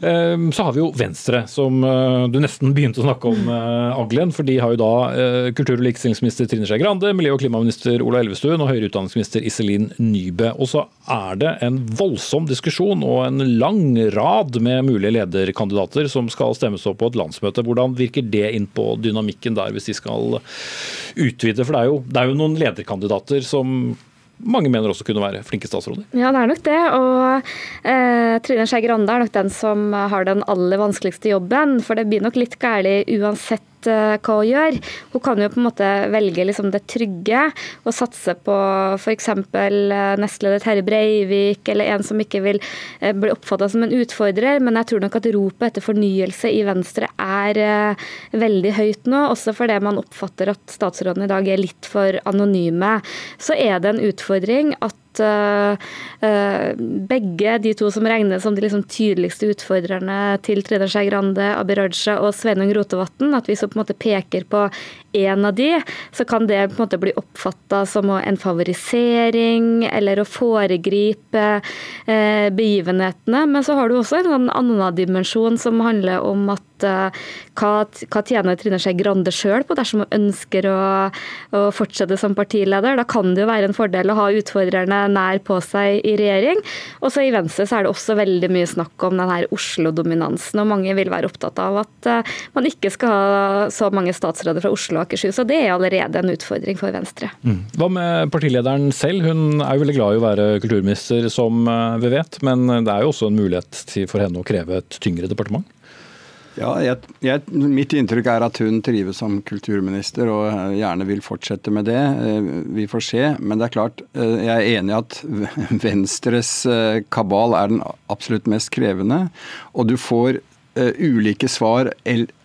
Ehm, så har vi jo Venstre, som eh, du nesten begynte å snakke om, eh, Aglen. For de har jo da eh, kultur- og likestillingsminister Trine Skei Grande, miljø- og klimaminister Ola Elvestuen og høyere utdanningsminister Iselin Nybø. Og så er det en voldsom diskusjon og en lang rad med mulige lederkandidater som skal stemmes opp på et landsmøte. Hvordan virker det inn på dynamikken der, hvis de skal utvide? For det er jo, det er jo noen lederkandidater som mange mener også kunne være flinke statsråder.
Ja, det er nok det. Og eh, Trine Skei Grande er nok den som har den aller vanskeligste jobben. For det blir nok litt gærlig uansett Eh, hva hun gjør. Hun kan jo på en måte velge liksom det trygge og satse på f.eks. Eh, nestleder Terje Breivik, eller en som ikke vil eh, bli oppfatta som en utfordrer. Men jeg tror nok at ropet etter fornyelse i Venstre er veldig høyt nå. Også fordi man oppfatter at statsrådene i dag er litt for anonyme. Så er det en utfordring at uh, begge de to som regnes som de liksom tydeligste utfordrerne til Trine Skei Grande, Abid Raja og Sveinung Rotevatn, at hvis du på en måte peker på én av de, så kan det på en måte bli oppfatta som en favorisering eller å foregripe uh, begivenhetene. Men så har du også en sånn annen dimensjon som handler om at hva, hva, tjener Trine Skei Grande sjøl på dersom hun ønsker å, å, fortsette som partileder? Da kan det jo være en fordel å ha utfordrerne nær på seg i regjering. Og så i Venstre så er det også veldig mye snakk om denne Oslo-dominansen, og mange vil være opptatt av at uh, man ikke skal ha så mange statsråder fra Oslo og Akershus. Og det er allerede en utfordring for Venstre.
Mm. Hva med partilederen selv? Hun er jo veldig glad i å være kulturminister, som eh, vi vet, men det er jo også en mulighet for henne å kreve et tyngre departement?
Ja, jeg, jeg, Mitt inntrykk er at hun trives som kulturminister og eh, gjerne vil fortsette med det. Eh, vi får se. Men det er klart, eh, jeg er enig i at Venstres kabal er den absolutt mest krevende. Og du får ulike svar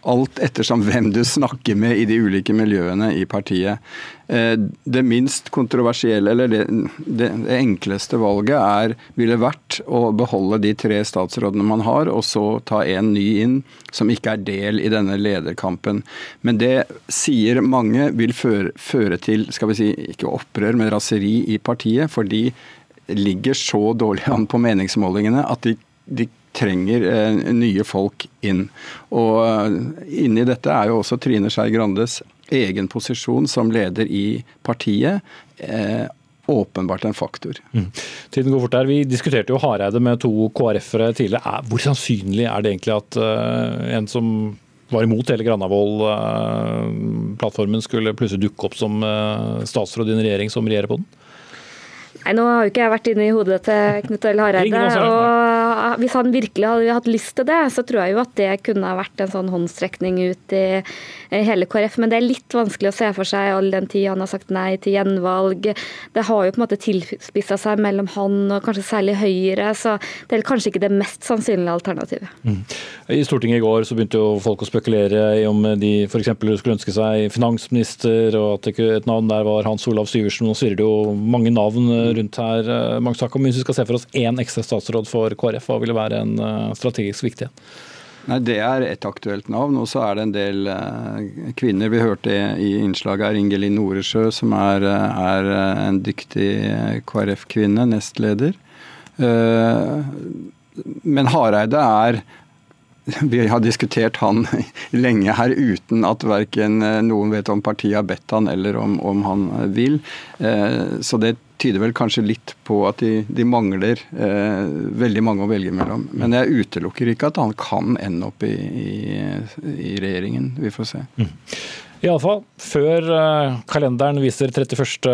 alt ettersom hvem du snakker med i de ulike miljøene i partiet. Uh, det minst kontroversielle, eller det, det, det, enkleste valget, er, ville vært å beholde de tre statsrådene man har, og så ta en ny inn som ikke er del i denne lederkampen. Men det sier mange vil føre, føre til skal vi si, ikke opprør, men raseri i partiet. for de ligger så dårlig an på meningsmålingene at de, de trenger eh, nye folk inn. Og eh, inni dette er jo også Trine Skei Grandes egen posisjon som leder i partiet. Eh, åpenbart en faktor. Mm.
Tiden går fort der. Vi diskuterte jo Hareide med to KrF-ere tidligere. Hvor sannsynlig er det egentlig at uh, en som var imot hele Granavolden-plattformen, uh, skulle plutselig dukke opp som uh, statsråd i en regjering som regjerer på den?
Nei, Nå har jo ikke jeg vært inne i hodet til Knut Arild Hareide. og Hvis han virkelig hadde hatt lyst til det, så tror jeg jo at det kunne ha vært en sånn håndstrekning ut i hele KrF. Men det er litt vanskelig å se for seg all den tid han har sagt nei til gjenvalg. Det har jo på en måte tilspissa seg mellom han og kanskje særlig Høyre, så det er kanskje ikke det mest sannsynlige alternativet. Mm.
I Stortinget i går så begynte jo folk å spekulere i om de f.eks. skulle ønske seg finansminister, og at et navn der var Hans Olav Syversen. Nå svirrer det jo mange navn rundt her. Mange takk Hvis vi skal se for oss én ekstra statsråd for KrF, hva ville være en eh, strategisk viktig
Nei, Det er et aktuelt navn. Og så er det en del uh, kvinner. Vi hørte i innslaget her Ingelin Noresjø, som er, er en dyktig KrF-kvinne, nestleder. Uh, men Hareide er vi har diskutert han lenge her uten at verken noen vet om partiet har bedt han eller om, om han vil. Så det tyder vel kanskje litt på at de, de mangler eh, veldig mange å velge mellom. Men jeg utelukker ikke at han kan ende opp i, i, i regjeringen. Vi får se. Mm.
Iallfall før eh, kalenderen viser 31.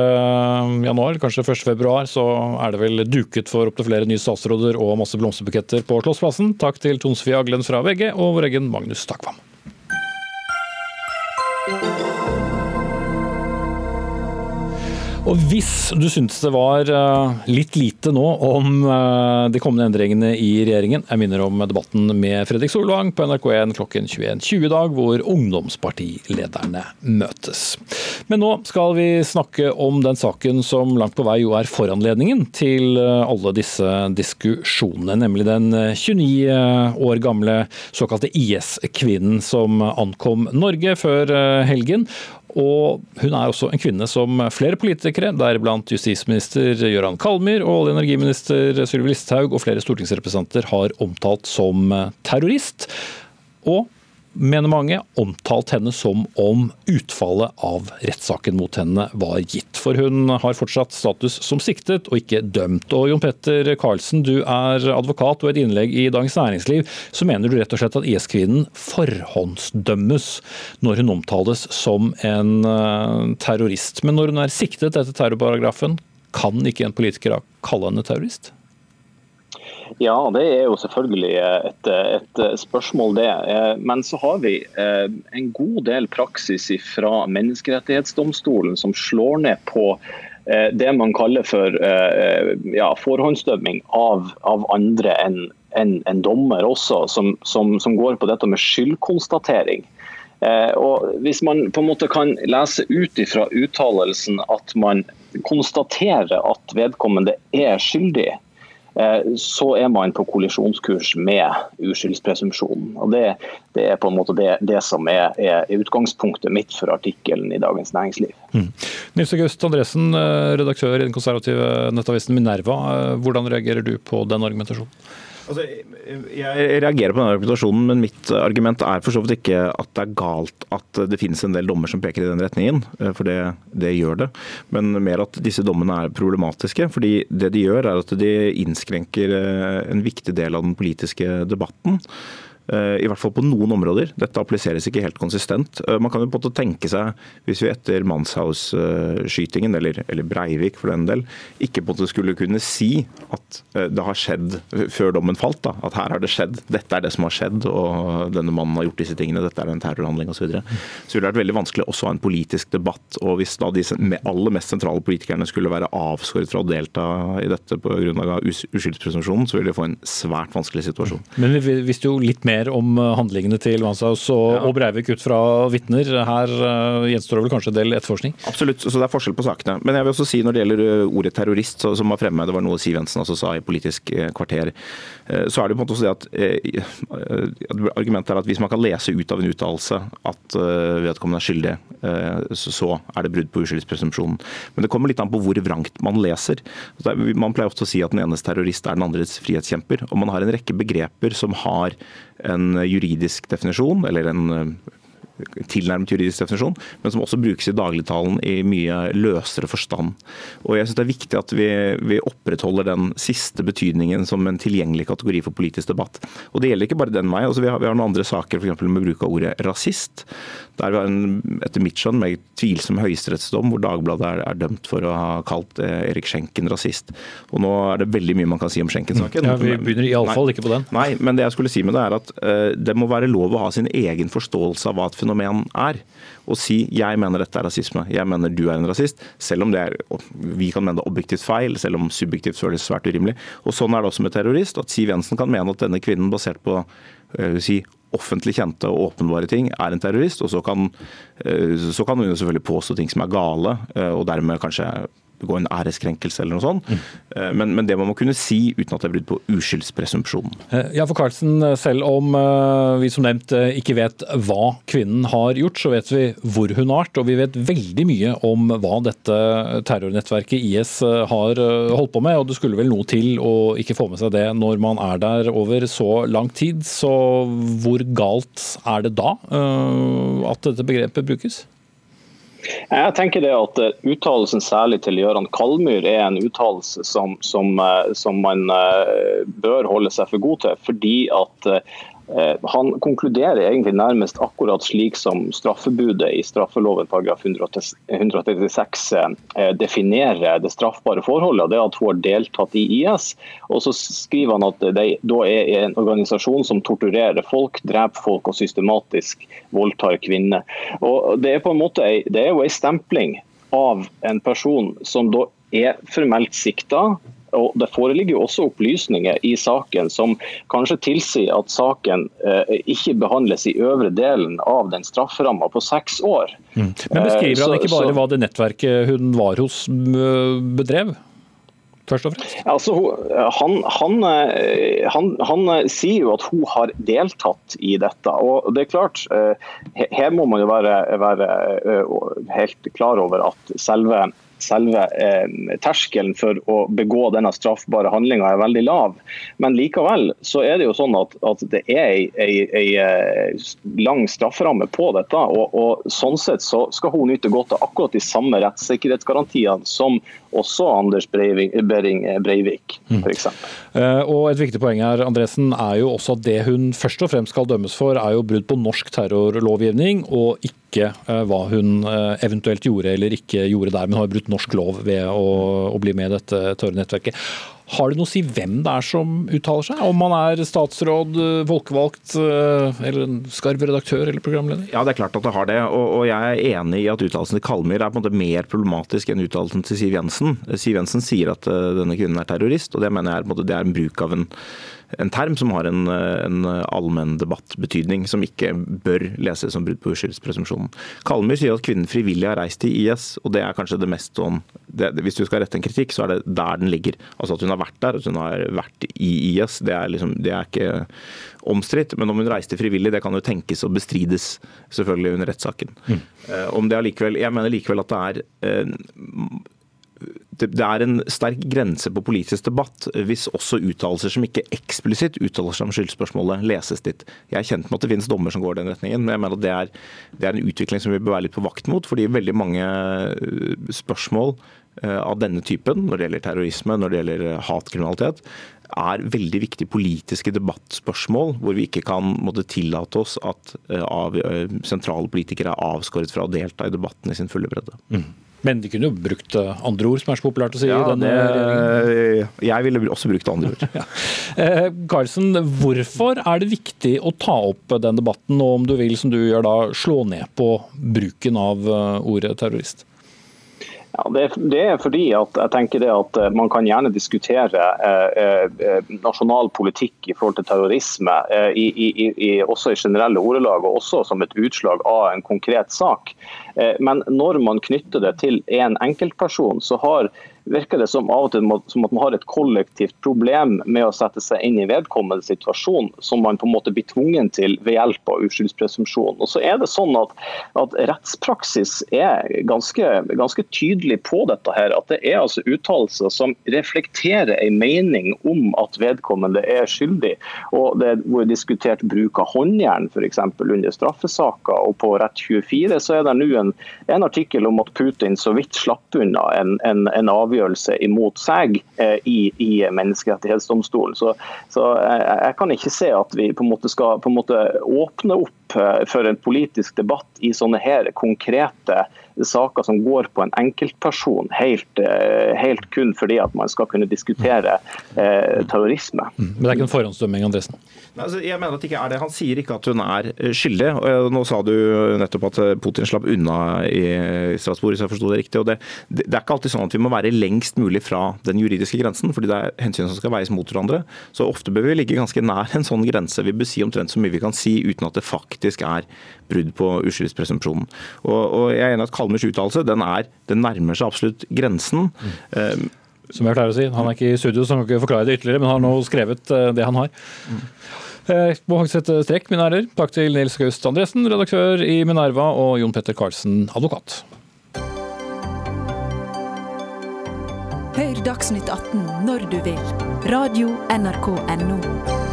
januar, kanskje 1. februar, så er det vel duket for opptil flere nye statsråder og masse blomsterbuketter på Slottsplassen. Takk til Tonsfie Aglen fra VG og vår egen Magnus Takvam. Og hvis du syntes det var eh, litt lite nå om eh, de kommende endringene i regjeringen, jeg minner om debatten med Fredrik Solvang på NRK1 klokken 21.20 i dag, hvor ungdomspartilederne møtes. Men nå skal vi snakke om den saken som langt på vei jo er foranledningen til eh, alle disse diskusjonene, nemlig den 29 år gamle såkalte IS-kvinnen som ankom Norge før helgen og hun er også en kvinne som flere politikere, deriblant justisminister Gøran Kalmyr og olje- og energiminister Sylvi Listhaug og flere stortingsrepresentanter har omtalt som terrorist. Og mener mange, omtalt henne som om utfallet av rettssaken mot henne var gitt. For hun har fortsatt status som siktet og ikke dømt. Og Jon Petter Karlsen, du er advokat og et innlegg i Dagens Næringsliv. Så mener du rett og slett at IS-kvinnen forhåndsdømmes når hun omtales som en eh, terrorist. Men når hun er siktet etter terrorparagrafen, kan ikke en politiker kalle henne terrorist?
Ja, det er jo selvfølgelig et, et, spørsmål, det. Eh, men så har vi eh, en god del praksis fra Menneskerettighetsdomstolen som slår ned på eh, det man kaller for ja, forhåndsdømming av, av andre enn en, en dommer også, som, som, som, går på dette med skyldkonstatering. og Hvis man på en måte kan lese ut fra uttalelsen at man konstaterer at vedkommende er skyldig, så er man på kollisjonskurs med uskyldspresumpsjonen. Og det, det, er på en måte det, det som er, er, utgangspunktet mitt for artikkelen i Dagens Næringsliv. Mm.
Nils August Andresen, eh, redaktør i den konservative nettavisen Minerva. Eh, hvordan reagerer du på den argumentasjonen?
Altså, jeg reagerer på den argumentasjonen, men mitt argument er for så vidt ikke at det er galt at det finnes en del dommer som peker i den retningen, eh, for det, det gjør det. Men mer at disse dommene er problematiske. fordi det de gjør er at de innskrenker eh, en viktig del av den politiske debatten. Eh, I hvert fall på noen områder. Dette appliseres ikke helt konsistent. Eh, man kan jo på en måte tenke seg, hvis vi etter Manshaus-skytingen, eller, eller, Breivik for den del, ikke på en måte skulle kunne si at eh, det har skjedd før dommen falt, da, at her har det skjedd, dette er det som har skjedd, og denne mannen har gjort disse tingene, dette er en terrorhandling osv. Så, videre. så ville det vært veldig vanskelig også å ha en politisk debatt. og Hvis da de aller mest sentrale politikerne skulle være avskåret fra å delta i dette pga. uskyldspresumpsjonen, så ville de få en svært vanskelig situasjon.
Men hvis du litt mer mer om eh, handlingene til Manshaus og, ja. og Breivik ut fra vitner. Her uh, gjenstår det vel kanskje en del etterforskning?
Absolutt, så det er forskjell på sakene. Men jeg vil også si når det gjelder eh, ordet terrorist, så, som var fremme, det var noe Siv Jensen også sa i Politisk kvarter, så er det på en måte også det at Argumentet er at hvis man kan lese ut av en uttalelse at vedkommende er skyldig, så er det brudd på uskyldspresumpsjonen. Men det kommer litt an på hvor vrangt man leser. Man pleier ofte å si at den enes terrorist er den andres frihetskjemper. og Man har en rekke begreper som har en juridisk definisjon, eller en eh, tilnærmet juridisk definisjon, men som også brukes i dagligtalen i mye løsere forstand. Og jeg synes Det er viktig at vi, vi, opprettholder den siste betydningen som en tilgjengelig kategori for politisk debatt. Og Det gjelder ikke bare den veien. Altså, vi, har, vi har noen andre saker for med bruk av ordet rasist. Der vi har en etter mitt skjønn meget tvilsom høyesterettsdom hvor Dagbladet er, er, dømt for å ha kalt eh, Erik Schenken rasist. Og Nå er det veldig mye man kan si om Schenken-saken.
Ja, Vi begynner iallfall ikke på den.
Nei, men det jeg skulle si med det er at eh, det må være lov å ha sin egen forståelse av hva et fenomen er. Og si 'jeg mener dette er rasisme', 'jeg mener du er en rasist', selv om det er, vi kan mene det objektivt feil, selv om subjektivt føles svært urimelig. Og Sånn er det også med terrorist. at Siv Jensen kan mene at denne kvinnen, basert på uh, si, offentlig kjente og åpenbare ting, er en terrorist. Og så kan, uh, så kan hun selvfølgelig påstå ting som er gale, uh, og dermed kanskje begå en æreskrenkelse eller noe sånt. Mm. Men, men, det må man kunne si uten at det er brudd på uskyldspresumpsjonen.
Ja, for Carlsen, selv om vi som nevnt ikke vet hva kvinnen har gjort, så vet vi hvor hun har vært, og vi vet veldig mye om hva dette terrornettverket IS har holdt på med. og Det skulle vel noe til å ikke få med seg det når man er der over så lang tid. Så hvor galt er det da at dette begrepet brukes?
Jeg tenker det at eh, Uttalelsen særlig til Gøran Kalmyr er en uttalelse som, som, eh, som, man eh, bør holde seg for god til. fordi at han konkluderer egentlig nærmest akkurat slik som straffebudet i straffeloven paragraf 136 eh, definerer det straffbare forholdet. Det at hun har deltatt i IS. Og så skriver han at det da er en organisasjon som torturerer folk, dreper folk og systematisk voldtar kvinner. Og Det er på en måte det er jo en stempling av en person som da er formelt sikta, og Det foreligger jo også opplysninger i saken som kanskje tilsier at saken eh, ikke behandles i øvre delen av den strafferamma på seks år.
Mm. Men Beskriver han eh, ikke bare hva det nettverket hun var hos bedrev? Først og fremst?
Altså, han, han, eh, han, han, sier jo at hun har deltatt i dette. og det er klart, Her må man jo være, være helt klar over at selve selve eh, terskelen for å begå denne straffbare handlinga er veldig lav. Men likevel så er det jo sånn at, at det er ei, eh, lang strafferamme på dette. Og, og, Sånn sett så skal hun nyte godt av akkurat de samme rettssikkerhetsgarantiene som også Anders Breivik, Breivik f.eks.
Mm. Uh, og et viktig poeng her, Andresen, er jo også at det hun først og fremst skal dømmes for, er jo brudd på norsk terrorlovgivning, og ikke uh, hva hun eventuelt gjorde eller ikke gjorde der, men har brutt norsk lov ved å, å bli med i dette terrornettverket. Har det noe å si hvem det er som uttaler seg? Om man er statsråd, folkevalgt eller en skarv redaktør eller programleder?
Ja, det er klart at det har det. Og, og jeg er enig i at uttalelsen til Kalmyr er på en måte mer problematisk enn uttalelsen til Siv Jensen. Siv Jensen sier at denne kvinnen er terrorist, og det mener jeg er, det er en bruk av en en term som har en, en allmenn debattbetydning, som ikke bør leses som brudd på uskyldspresumpsjonen. Kalmyr sier at kvinnen frivillig har reist til IS, og det er kanskje det mest sånn det, Hvis du skal rette en kritikk, så er det der den ligger. Altså At hun har vært der, at hun har vært i IS, det er, liksom, det er ikke omstridt. Men om hun reiste frivillig, det kan jo tenkes og bestrides selvfølgelig under rettssaken. Mm. Uh, om det allikevel, Jeg mener likevel at det er uh, det er en sterk grense på politisk debatt hvis også uttalelser som ikke eksplisitt uttaler seg om skyldspørsmålet, leses dit. Jeg er kjent med at det finnes dommer som går den retningen, men jeg mener at det er, det er en utvikling som vi bør være litt på vakt mot. fordi veldig mange øh, spørsmål øh, av denne typen, når det gjelder terrorisme, når det gjelder øh, hatkriminalitet, er veldig viktige politiske debattspørsmål, hvor vi ikke kan måtte tillate oss at av, sentrale politikere er avskåret fra å delta i debatten i sin fulle bredde. Mm.
Men de kunne jo brukt eh, andre ord, som er så populært å si.
Ja, det, jeg ville også brukt andre ord. ja.
eh, Carlsen, hvorfor er det viktig å ta opp den debatten, og om du vil, som du gjør da, slå ned på bruken av eh, ordet terrorist?
Ja, det, er fordi at jeg tenker det at eh, man kan gjerne diskutere eh, eh, nasjonal politikk i forhold til terrorisme, eh, i, i, i, også i generelle ordelag og også som et utslag av en konkret sak. Eh, men når man knytter det til en enkeltperson, så har virker det som av og til som at man har et kollektivt problem med å sette seg inn i vedkommende situasjon, som man på en måte blir tvungen til ved hjelp av uskyldspresumpsjon. Og så er det sånn at, at rettspraksis er ganske, ganske, tydelig på dette. her, At det er altså uttalelser som reflekterer en mening om at vedkommende er skyldig. Og Det er diskutert bruk av håndjern f.eks. under straffesaker. Og på Rett 24 så er det nå en, en artikkel om at Putin så vidt slapp unna en, en, en avgjørelse avgjørelse imot seg eh, i, i menneskerettighetsdomstolen. Så, så jeg, jeg, kan ikke se at vi på en måte skal på en måte åpne opp eh, for en politisk debatt i sånne her konkrete saker som går på en enkeltperson, helt, eh, helt kun fordi at man skal kunne diskutere eh, terrorisme.
Mm. Men det er ikke en forhåndsdømming, Andresen?
Altså, jeg mener at det ikke er det. Han sier ikke at hun er eh, skyldig. Nå sa du nettopp at Putin slapp unna i Strasbourg, hvis jeg forsto det riktig. og det, det, er ikke alltid sånn at vi må være lengst mulig fra den juridiske grensen, fordi det er hensyn som skal veies mot hverandre. Så ofte bør vi ligge ganske nær en sånn grense. Vi bør si omtrent så mye vi kan si uten at det faktisk faktisk er brudd på uskyldspresumpsjonen. Og, og jeg er enig at Kalmers uttalelse den, er, den nærmer seg absolutt grensen. Mm.
Som jeg pleier å si, Han er ikke i studio, så han kan ikke forklare det ytterligere, men har nå skrevet det han har. Mm. Jeg må faktisk sette strekk, mine herrer. Takk til Nils Gaust Andresen, redaktør i Minerva, og Jon Petter Karlsen, advokat.
Hør Dagsnytt 18 når du vil. Radio NRK Radio.nrk.no.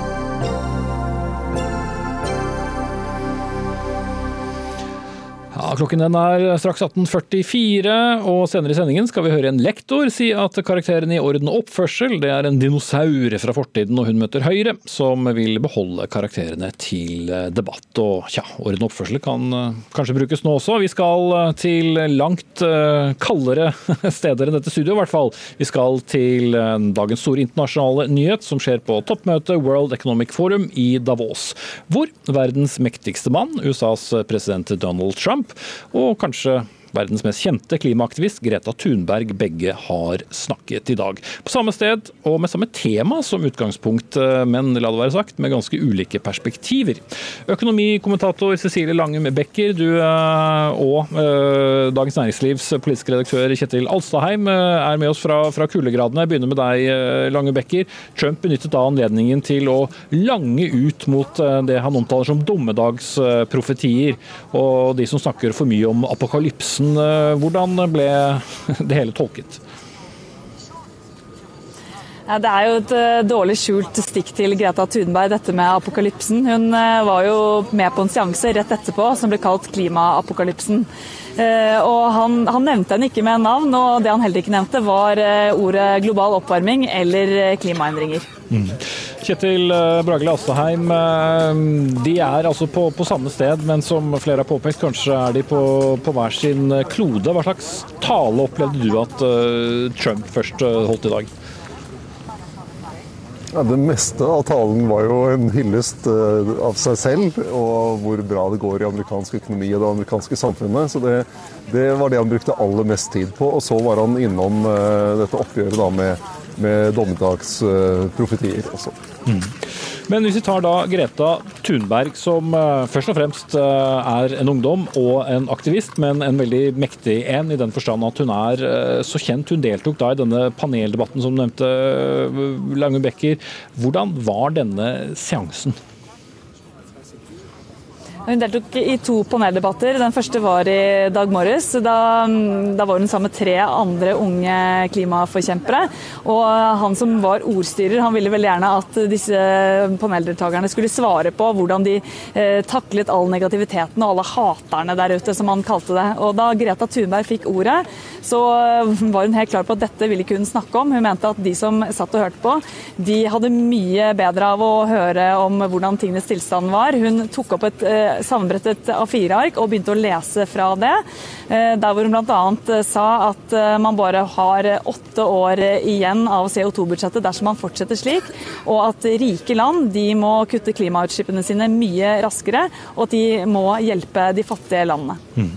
Ja, klokken den er straks 18.44, og senere i sendingen skal vi høre en lektor si at karakteren i orden og oppførsel det er en dinosaur fra fortiden, og hun møter Høyre, som vil beholde karakterene til debatt. Og tja, orden og oppførsel kan eh, kanskje brukes nå også. Vi skal eh, til langt eh, kaldere steder enn dette studioet, i hvert fall. Vi skal til dagens store internasjonale nyhet, som skjer på toppmøtet World Economic Forum i Davos, hvor verdens mektigste mann, USAs president Donald Trump, og kanskje verdens mest kjente klimaaktivist Greta Thunberg begge har snakket i dag. På samme sted og med samme tema som utgangspunkt, eh, men la det være sagt, med ganske ulike perspektiver. Økonomikommentator Cecilie Langum Becker, du eh, og uh, Dagens Næringslivs politiske redaktør Kjetil Alstaheim er med oss fra, fra kuldegradene. Jeg begynner med deg, Lange Becker. Trump benyttet da anledningen til å lange ut mot det han omtaler som dommedagsprofetier, og de som snakker for mye om apokalypsen Thorsen, eh, hvordan ble det hele tolket?
Ja, det er jo et eh, dårlig skjult stikk til Greta Thunberg, dette med apokalypsen. Hun eh, var jo med på en seanse rett etterpå som ble kalt klimaapokalypsen. Og han, han, nevnte henne ikke med navn, og det han heller ikke nevnte, var ordet global oppvarming eller klimaendringer. Mm.
Kjetil eh, Bragele Astaheim, eh, de er altså på, på, samme sted, men som flere har påpekt, kanskje er de på, på hver sin klode. Hva slags tale opplevde du at Trump først holdt i dag?
Ja, det meste av talen var jo en hyllest av seg selv og hvor bra det går i amerikansk økonomi og det amerikanske samfunnet. Så det, det var det han brukte aller mest tid på. Og så var han innom dette oppgjøret da med med dommedagsprofetier også. Mm.
Men hvis vi tar da Greta Thunberg, som uh, først og fremst uh, er en ungdom og en aktivist, men en veldig mektig en i den forstand at hun er uh, så kjent. Hun deltok da i denne paneldebatten som du nevnte, Lange Becker. Hvordan var denne seansen?
Hun deltok i to paneldebatter. Den første var i dag morges. Da, da, var hun sammen med tre andre unge klimaforkjempere. Og han som var ordstyrer, han ville veldig gjerne at disse paneldeltakerne skulle svare på hvordan de eh, taklet all negativiteten og alle haterne der ute, som han kalte det. Og da Greta Thunberg fikk ordet, så var hun helt klar på at dette ville ikke hun snakke om. Hun mente at de som satt og hørte på, de hadde mye bedre av å høre om hvordan tingenes tilstand var. Hun tok opp et eh, sammenbrettet A4-ark og begynte å lese fra det. Eh, der hvor hun bl.a. Eh, sa at eh, man bare har åtte år igjen av CO2-budsjettet dersom man fortsetter slik, og at rike land de må kutte klimautslippene sine mye raskere, og at de må hjelpe de fattige landene. Mm.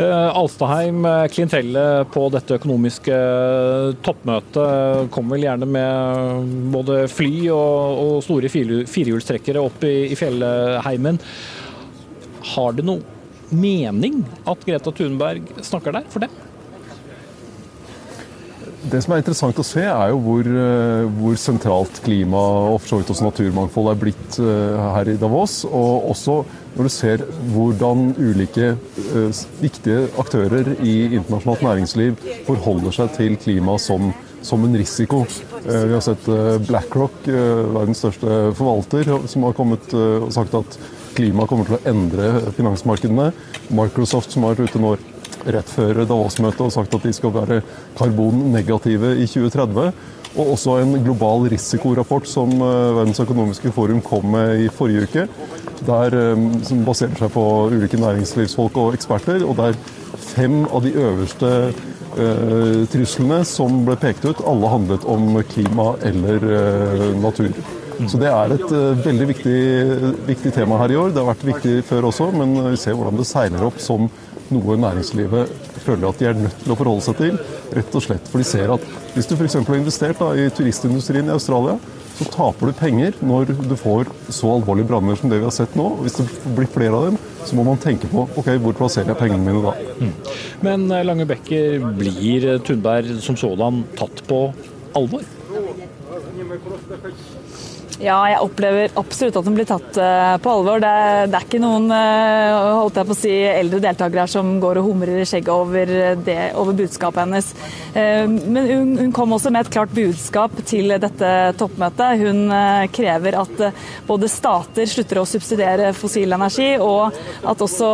Alstaheim, klientellet på dette økonomiske toppmøtet kommer vel gjerne med både fly og, og store firehjulstrekkere opp i, i fjellheimen. Har det noe mening at Greta Thunberg snakker der for det?
Det som er interessant å se, er jo hvor, eh, hvor sentralt klima og for så vidt også naturmangfold er blitt eh, her i Davos. Og også når du ser hvordan ulike uh, viktige aktører i internasjonalt næringsliv forholder seg til klima som, som en risiko. Vi har sett BlackRock, verdens største forvalter, som har kommet og sagt at klima kommer til å endre finansmarkedene. Microsoft som har vært ute nå rett før Davos-møtet og sagt at de skal være karbonnegative i 2030. Og også en global risikorapport som eh, Verdens økonomiske forum kom med i forrige uke. Der, eh, som baserer seg på ulike næringslivsfolk og eksperter. Og der fem av de øverste uh, truslene som ble pekt ut, alle handlet om klima eller uh, natur. Så det er et uh, veldig viktig, viktig, tema her i år. Det har vært viktig før også, men vi ser hvordan det seiler opp som noe næringslivet føler at de er nødt til å forholde seg til. Rett og slett for de ser at hvis du f.eks. har investert da, i turistindustrien i Australia, så taper du penger når du får så alvorlige branner som det vi har sett nå. Hvis det blir flere av dem, så må man tenke på ok, hvor plasserer jeg pengene mine da. Mm.
Men eh, Lange Bekker, blir Tundberg som sådan tatt på alvor?
Ja, jeg opplever absolutt at hun blir tatt eh, på alvor. Det det er ikke noen eh, holdt jeg på å si, eldre deltakere her som går og humrer i skjegget over, det, over budskapet hennes. Eh, men hun, hun, kom også med et klart budskap til dette toppmøtet. Hun krever at både stater slutter å subsidiere fossil energi, og at også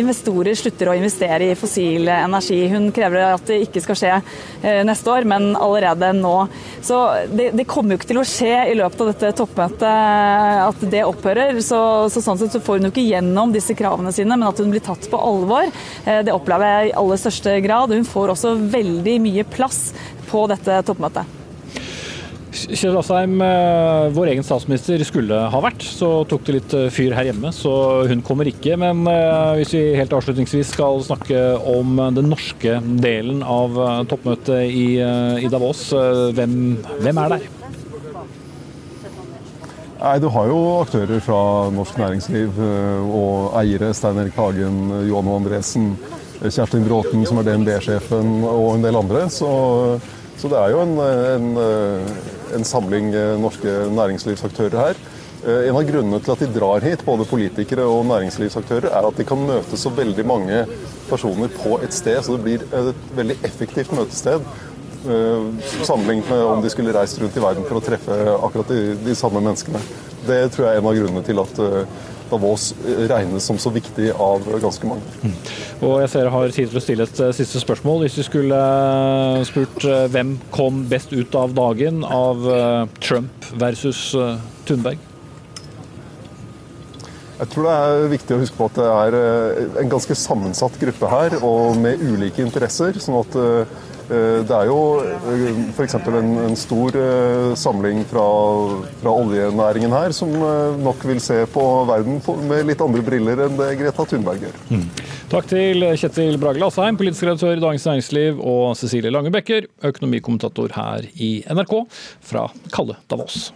investorer slutter å investere i fossil energi. Hun krever at det ikke skal skje neste år, men allerede nå. Så det, det kommer jo ikke til å skje i løpet av dette toppmøtet toppmøtet at det opphører. Så, så, sånn sett så får hun jo ikke gjennom disse kravene sine, men at hun blir tatt på alvor, eh, det opplever jeg i aller største grad. Hun får også veldig mye plass på dette toppmøtet.
Kjell Asheim, eh, vår egen statsminister skulle ha vært. Så tok det litt eh, fyr her hjemme, så hun kommer ikke. Men hvis vi helt avslutningsvis skal snakke om den norske delen av toppmøtet i Davos, hvem, hvem er der?
Nei, Du har jo aktører fra norsk næringsliv eh, og eiere. Stein Erik Hagen, Johan O. Andresen, Kjerstin Bråten som er DNB-sjefen og en del andre. Så, så det er jo en, en, eh, en, samling eh, norske næringslivsaktører her. En av grunnene til at de drar hit, både politikere og næringslivsaktører, er at de kan møte så veldig mange personer på et sted. Så det blir et veldig effektivt møtested. Eh, sammenlignet med om de skulle reist rundt i verden for å treffe akkurat de, de samme menneskene. Det tror jeg er en av grunnene til at eh, Davos regnes som så viktig av ganske mange. Mm.
Og jeg ser jeg har tid til å stille et eh, siste spørsmål. Hvis du skulle spurt hvem kom best ut av dagen av Trump versus Thunberg?
Jeg tror det er viktig å huske på at det er en ganske sammensatt gruppe her, og med ulike interesser. sånn at Eh, det er jo eh, f.eks. En, en stor eh, samling fra, fra, oljenæringen her, som nok vil se på verden med litt andre briller enn det Greta Thunberg gjør. Mm.
Takk til Kjetil Brage Asheim, politisk redaktør i Dagens Næringsliv, og Cecilie Lange Bekker, økonomikommentator her i NRK, fra kalde Davos.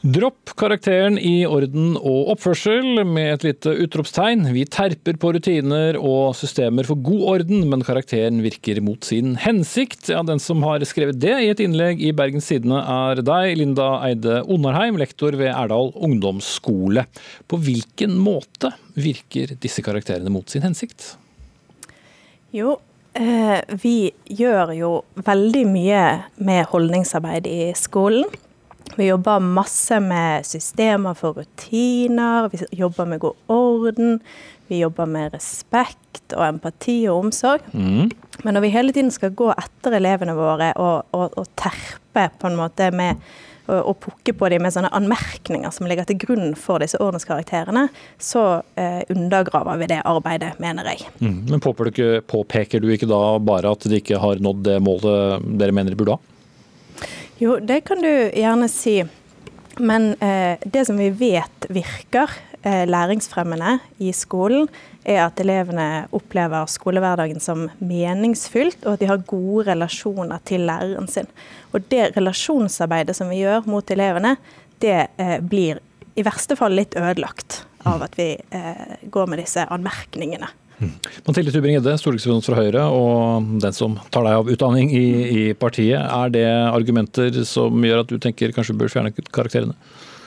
Dropp karakteren i orden og oppførsel med et lite utropstegn. Vi terper på rutiner og systemer for god orden, men karakteren virker mot sin hensikt. Ja, den som har skrevet det i et innlegg i Bergens Tidende er deg, Linda Eide Onarheim, lektor ved Erdal ungdomsskole. På hvilken måte virker disse karakterene mot sin hensikt?
Jo, eh, vi gjør jo veldig mye med holdningsarbeid i skolen. Vi jobber masse med systemer for rutiner, vi jobber med god orden. Vi jobber med respekt og empati og omsorg. Mm. Men når vi hele tiden skal gå etter elevene våre og, og, og terpe på en måte med og pukke på dem med sånne anmerkninger som ligger til grunn for disse ordenskarakterene, så eh, undergraver vi det arbeidet, mener jeg.
Mm. Men påpeker du, ikke, da bare at de ikke har nådd det målet dere mener de burde ha?
Jo, det kan du gjerne si. Men eh, det som vi vet virker eh, læringsfremmende i skolen, er at elevene opplever skolehverdagen som meningsfylt, og at de har gode relasjoner til læreren sin. Og det relasjonsarbeidet som vi gjør mot elevene, det eh, blir i verste fall litt ødelagt av at vi eh, går med disse anmerkningene.
Mathilde Tubring-Gjedde, stortingsrepresentant fra Høyre og den som tar deg av utdanning i, i, partiet. Er det argumenter som gjør at du tenker kanskje bør fjerne karakterene?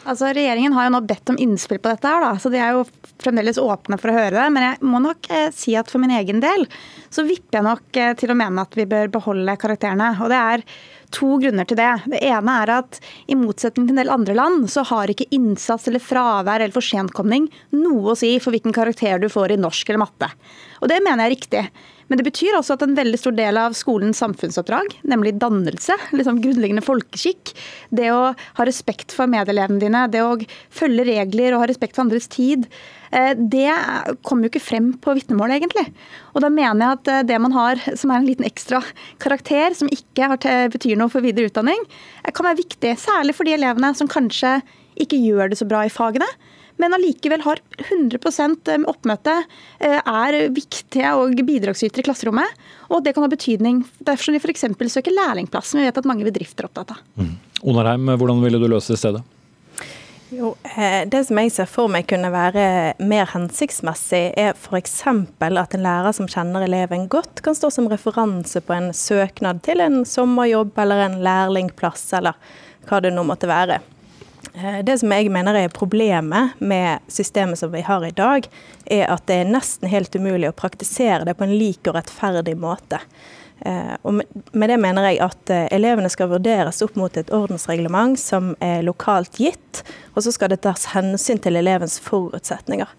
Altså, Regjeringen har jo nå bedt om innspill på dette, her da, så de er jo fremdeles åpne for å høre det. Men jeg må nok eh, si at for min egen del så vipper jeg nok eh, til å mene at vi bør beholde karakterene. Og det er to grunner til det. Det ene er at i motsetning til en del andre land, så har ikke innsats eller fravær eller forsentkomning noe å si for hvilken karakter du får i norsk eller matte. Og det mener jeg er riktig. Men det betyr også at en veldig stor del av skolens samfunnsoppdrag, nemlig dannelse, liksom grunnleggende folkeskikk, det å ha respekt for medelevene dine, det å følge regler og ha respekt for andres tid, det kommer jo ikke frem på vitnemålet, egentlig. Og da mener jeg at eh, det man har som er en liten ekstra karakter, som ikke betyr noe for videre utdanning, eh, kan være viktig. Særlig for de elevene som kanskje ikke gjør det så bra i fagene, men allikevel har 100% oppmøte, er viktige og bidragsytere i klasserommet. Og det kan ha betydning dersom de f.eks. søker lærlingplass, som vi vet at mange bedrifter er opptatt av.
Mm. Onarheim, hvordan ville du løse det i stedet?
Jo, Det som jeg ser for meg kunne være mer hensiktsmessig, er f.eks. at en lærer som kjenner eleven godt, kan stå som referanse på en søknad til en sommerjobb eller en lærlingplass, eller hva det nå måtte være. Eh, det som jeg mener er problemet med systemet som vi har i dag, er at det er nesten helt umulig å praktisere det på en lik og rettferdig måte. Eh, og med det mener jeg at eh, elevene skal vurderes opp mot et ordensreglement som er lokalt gitt, og så skal det tas hensyn til elevens forutsetninger.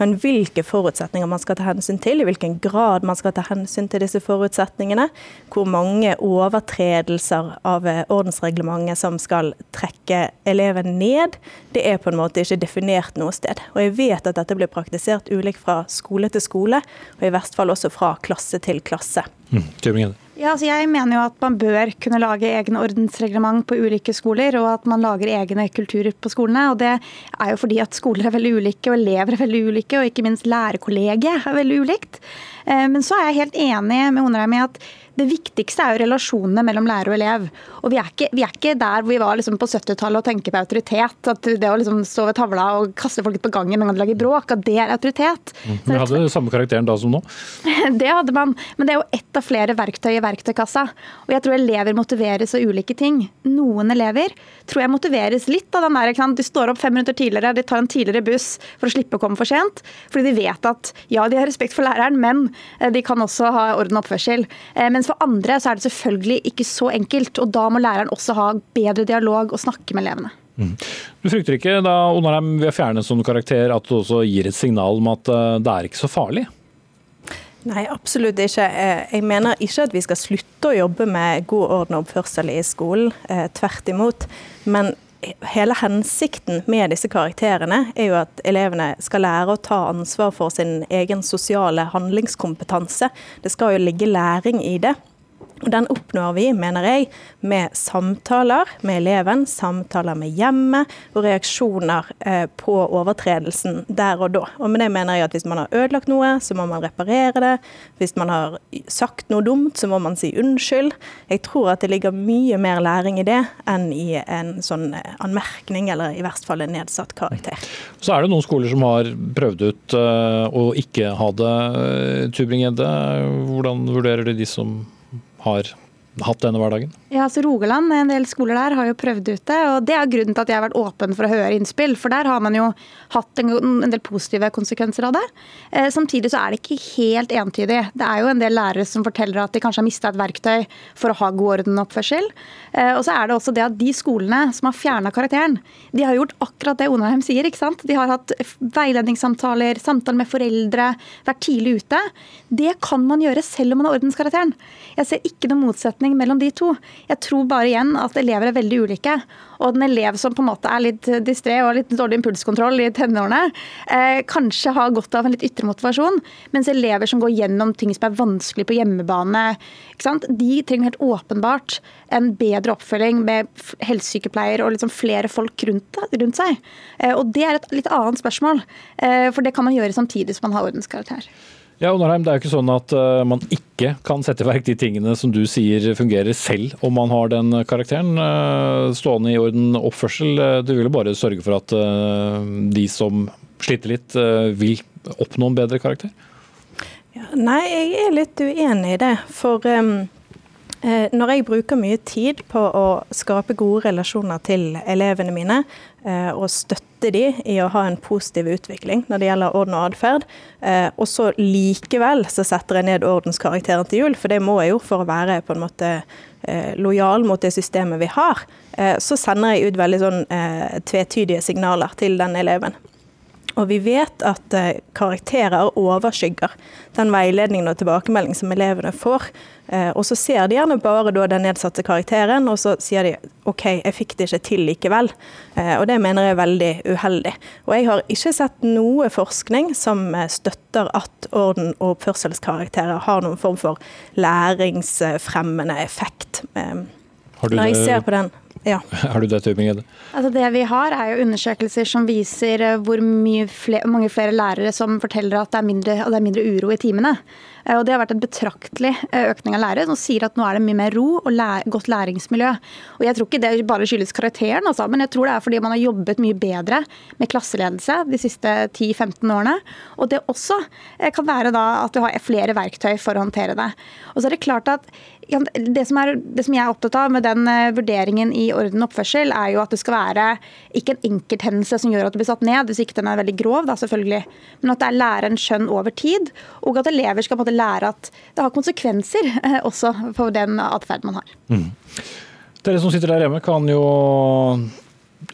Men hvilke forutsetninger man skal ta hensyn til, i hvilken grad man skal ta hensyn til disse forutsetningene, hvor mange overtredelser av ordensreglementet som skal trekke eleven ned, det er på en måte ikke definert noe sted. Og jeg vet at dette blir praktisert ulikt fra skole til skole, og i verste fall også fra klasse til klasse.
Mm,
ja, altså jeg mener jo at man bør kunne lage egne ordensreglement på ulike skoler, og at man lager egne kulturer på skolene. og Det er jo fordi at skoler er veldig ulike, og elever er veldig ulike, og ikke minst lærerkollegiet er veldig ulikt. Eh, men så er jeg helt enig med Onarheim i at det viktigste er jo relasjonene mellom lærer og elev. Og Vi er ikke, vi er ikke der hvor vi var liksom på 70-tallet og tenker på autoritet. At det å liksom stå ved tavla og kaste folk på gangen gang de lager bråk, at det er autoritet.
Mm. Men hadde du samme karakteren da som nå?
Det hadde man, men det er jo ett av flere verktøy i verktøykassa. Og jeg tror elever motiveres av ulike ting. Noen elever tror jeg motiveres litt av den der De står opp fem minutter tidligere, de tar en tidligere buss for å slippe å komme for sent. Fordi de vet at ja, de har respekt for læreren, men de kan også ha orden og oppførsel. Eh, mens for andre så er det selvfølgelig ikke så enkelt. og Da må læreren også ha bedre dialog og snakke med elevene.
Mm. Du frykter ikke da Onarheim vil fjerne en sånn karakter at det også gir et signal om at eh, det er ikke så farlig?
Nei, absolutt ikke. Eh, jeg mener ikke at vi skal slutte å jobbe med god orden og oppførsel i skolen. Tvert imot. Men hele hensikten med disse karakterene er jo at elevene skal lære å ta ansvar for sin egen sosiale handlingskompetanse. Det skal jo ligge læring i det. Og Den oppnår vi, mener jeg, med samtaler med eleven, samtaler med hjemmet og reaksjoner eh, på overtredelsen der og da. Og med det mener jeg at Hvis man har ødelagt noe, så må man reparere det. Hvis man har sagt noe dumt, så må man si unnskyld. Jeg tror at det ligger mye mer læring i det enn i en sånn eh, anmerkning, eller i verst fall en nedsatt karakter.
Så er det noen skoler som har prøvd ut uh, å ikke ha det. Tubring-Gjedde, hvordan vurderer du de som har hatt denne hverdagen?
Ja, altså Rogaland, en del skoler der, har jo prøvd ut det. og Det er grunnen til at jeg har vært åpen for å høre innspill. For der har man jo hatt en, en del positive konsekvenser av det. Eh, samtidig så er det ikke helt entydig. Det er jo en del lærere som forteller at de kanskje har mista et verktøy for å ha god orden og oppførsel. Eh, og så er det også det at de skolene som har fjerna karakteren, de har gjort akkurat det Onarheim sier. ikke sant? De har hatt veiledningssamtaler, samtaler med foreldre, vært tidlig ute. Det kan man gjøre selv om man har ordenskarakteren. Jeg ser ikke noen motsetning mellom de to. Jeg tror bare igjen at elever er veldig ulike. Og en elev som på en måte er litt distré og har litt dårlig impulskontroll i tenårene, eh, kanskje har godt av en litt ytre motivasjon. Mens elever som går gjennom ting som er vanskelig på hjemmebane, de trenger helt åpenbart en bedre oppfølging med helsesykepleier og liksom flere folk rundt, rundt seg. Eh, og det er et litt annet spørsmål, eh, for det kan man gjøre samtidig som man har ordenskarakter.
Ja, Onarheim, Det er jo ikke sånn at uh, man ikke kan sette i verk de tingene som du sier fungerer selv om man har den karakteren. Uh, stående i orden oppførsel. Uh, du vil jo bare sørge for at de som sliter litt, vil oppnå en bedre karakter?
Ja, nei, jeg er litt uenig i det. For um Eh, når jeg bruker mye tid på å skape gode relasjoner til elevene mine, eh, og støtte de i å ha en positiv utvikling når det gjelder orden og atferd, eh, og så likevel så setter jeg ned ordenskarakteren til jul, for det må jeg jo for å være på en måte lojal mot det systemet vi har, så sender jeg ut veldig sånn tvetydige signaler til den eleven. Og vi vet at eh, karakterer overskygger den veiledningen og tilbakemeldingen som elevene får. Eh, og så ser de gjerne bare den nedsatte karakteren, og så sier de OK, jeg fikk det ikke til likevel. Eh, og det mener jeg er veldig uheldig. Og jeg har ikke sett noe forskning som støtter at orden- og oppførselskarakterer har noen form for læringsfremmende effekt. Når jeg ser på den Ja.
Er du det, Tybring-Gjedde?
Altså det vi har er jo undersøkelser som viser eh, hvor flere, mange flere lærere som forteller at det er mindre, det er mindre uro i timene. Eh, og Det har vært en betraktelig eh, økning av lærere som sier at nå er det mye mer ro og læ godt læringsmiljø. Og Jeg tror ikke det bare skyldes karakteren, altså, men jeg tror det er fordi man har jobbet mye bedre med klasseledelse de siste 10-15 årene. Og det også kan være da at du har flere verktøy for å håndtere det. Og så er det klart at det som, er, det som, jeg er opptatt av med den vurderingen i orden og oppførsel, er jo at det skal være ikke en enkelthendelse som gjør at du blir satt ned, hvis ikke den er veldig grov, da selvfølgelig, men at det er lærerens skjønn over tid, og at elever skal på en måte lære at det har konsekvenser eh, også for den atferden man har. Mm.
Dere som sitter der hjemme kan jo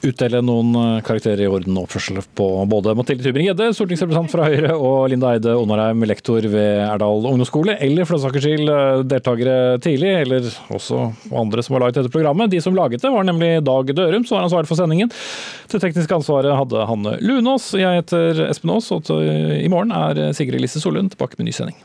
utdele noen eh, karakterer i orden og oppførsel på både Mathilde Tybring-Gjedde, stortingsrepresentant fra Høyre, og Linda Eide Onarheim, lektor ved Erdal ungdomsskole, eller for den saks skyld eh, deltakere tidlig, eller også andre som har laget dette programmet. De som laget det, var nemlig Dag Dørum, som var ansvarlig for sendingen. Det tekniske ansvaret hadde Hanne Lunås. Jeg heter Espen Aas, og i morgen er Sigrid Lisse Solund tilbake med ny sending.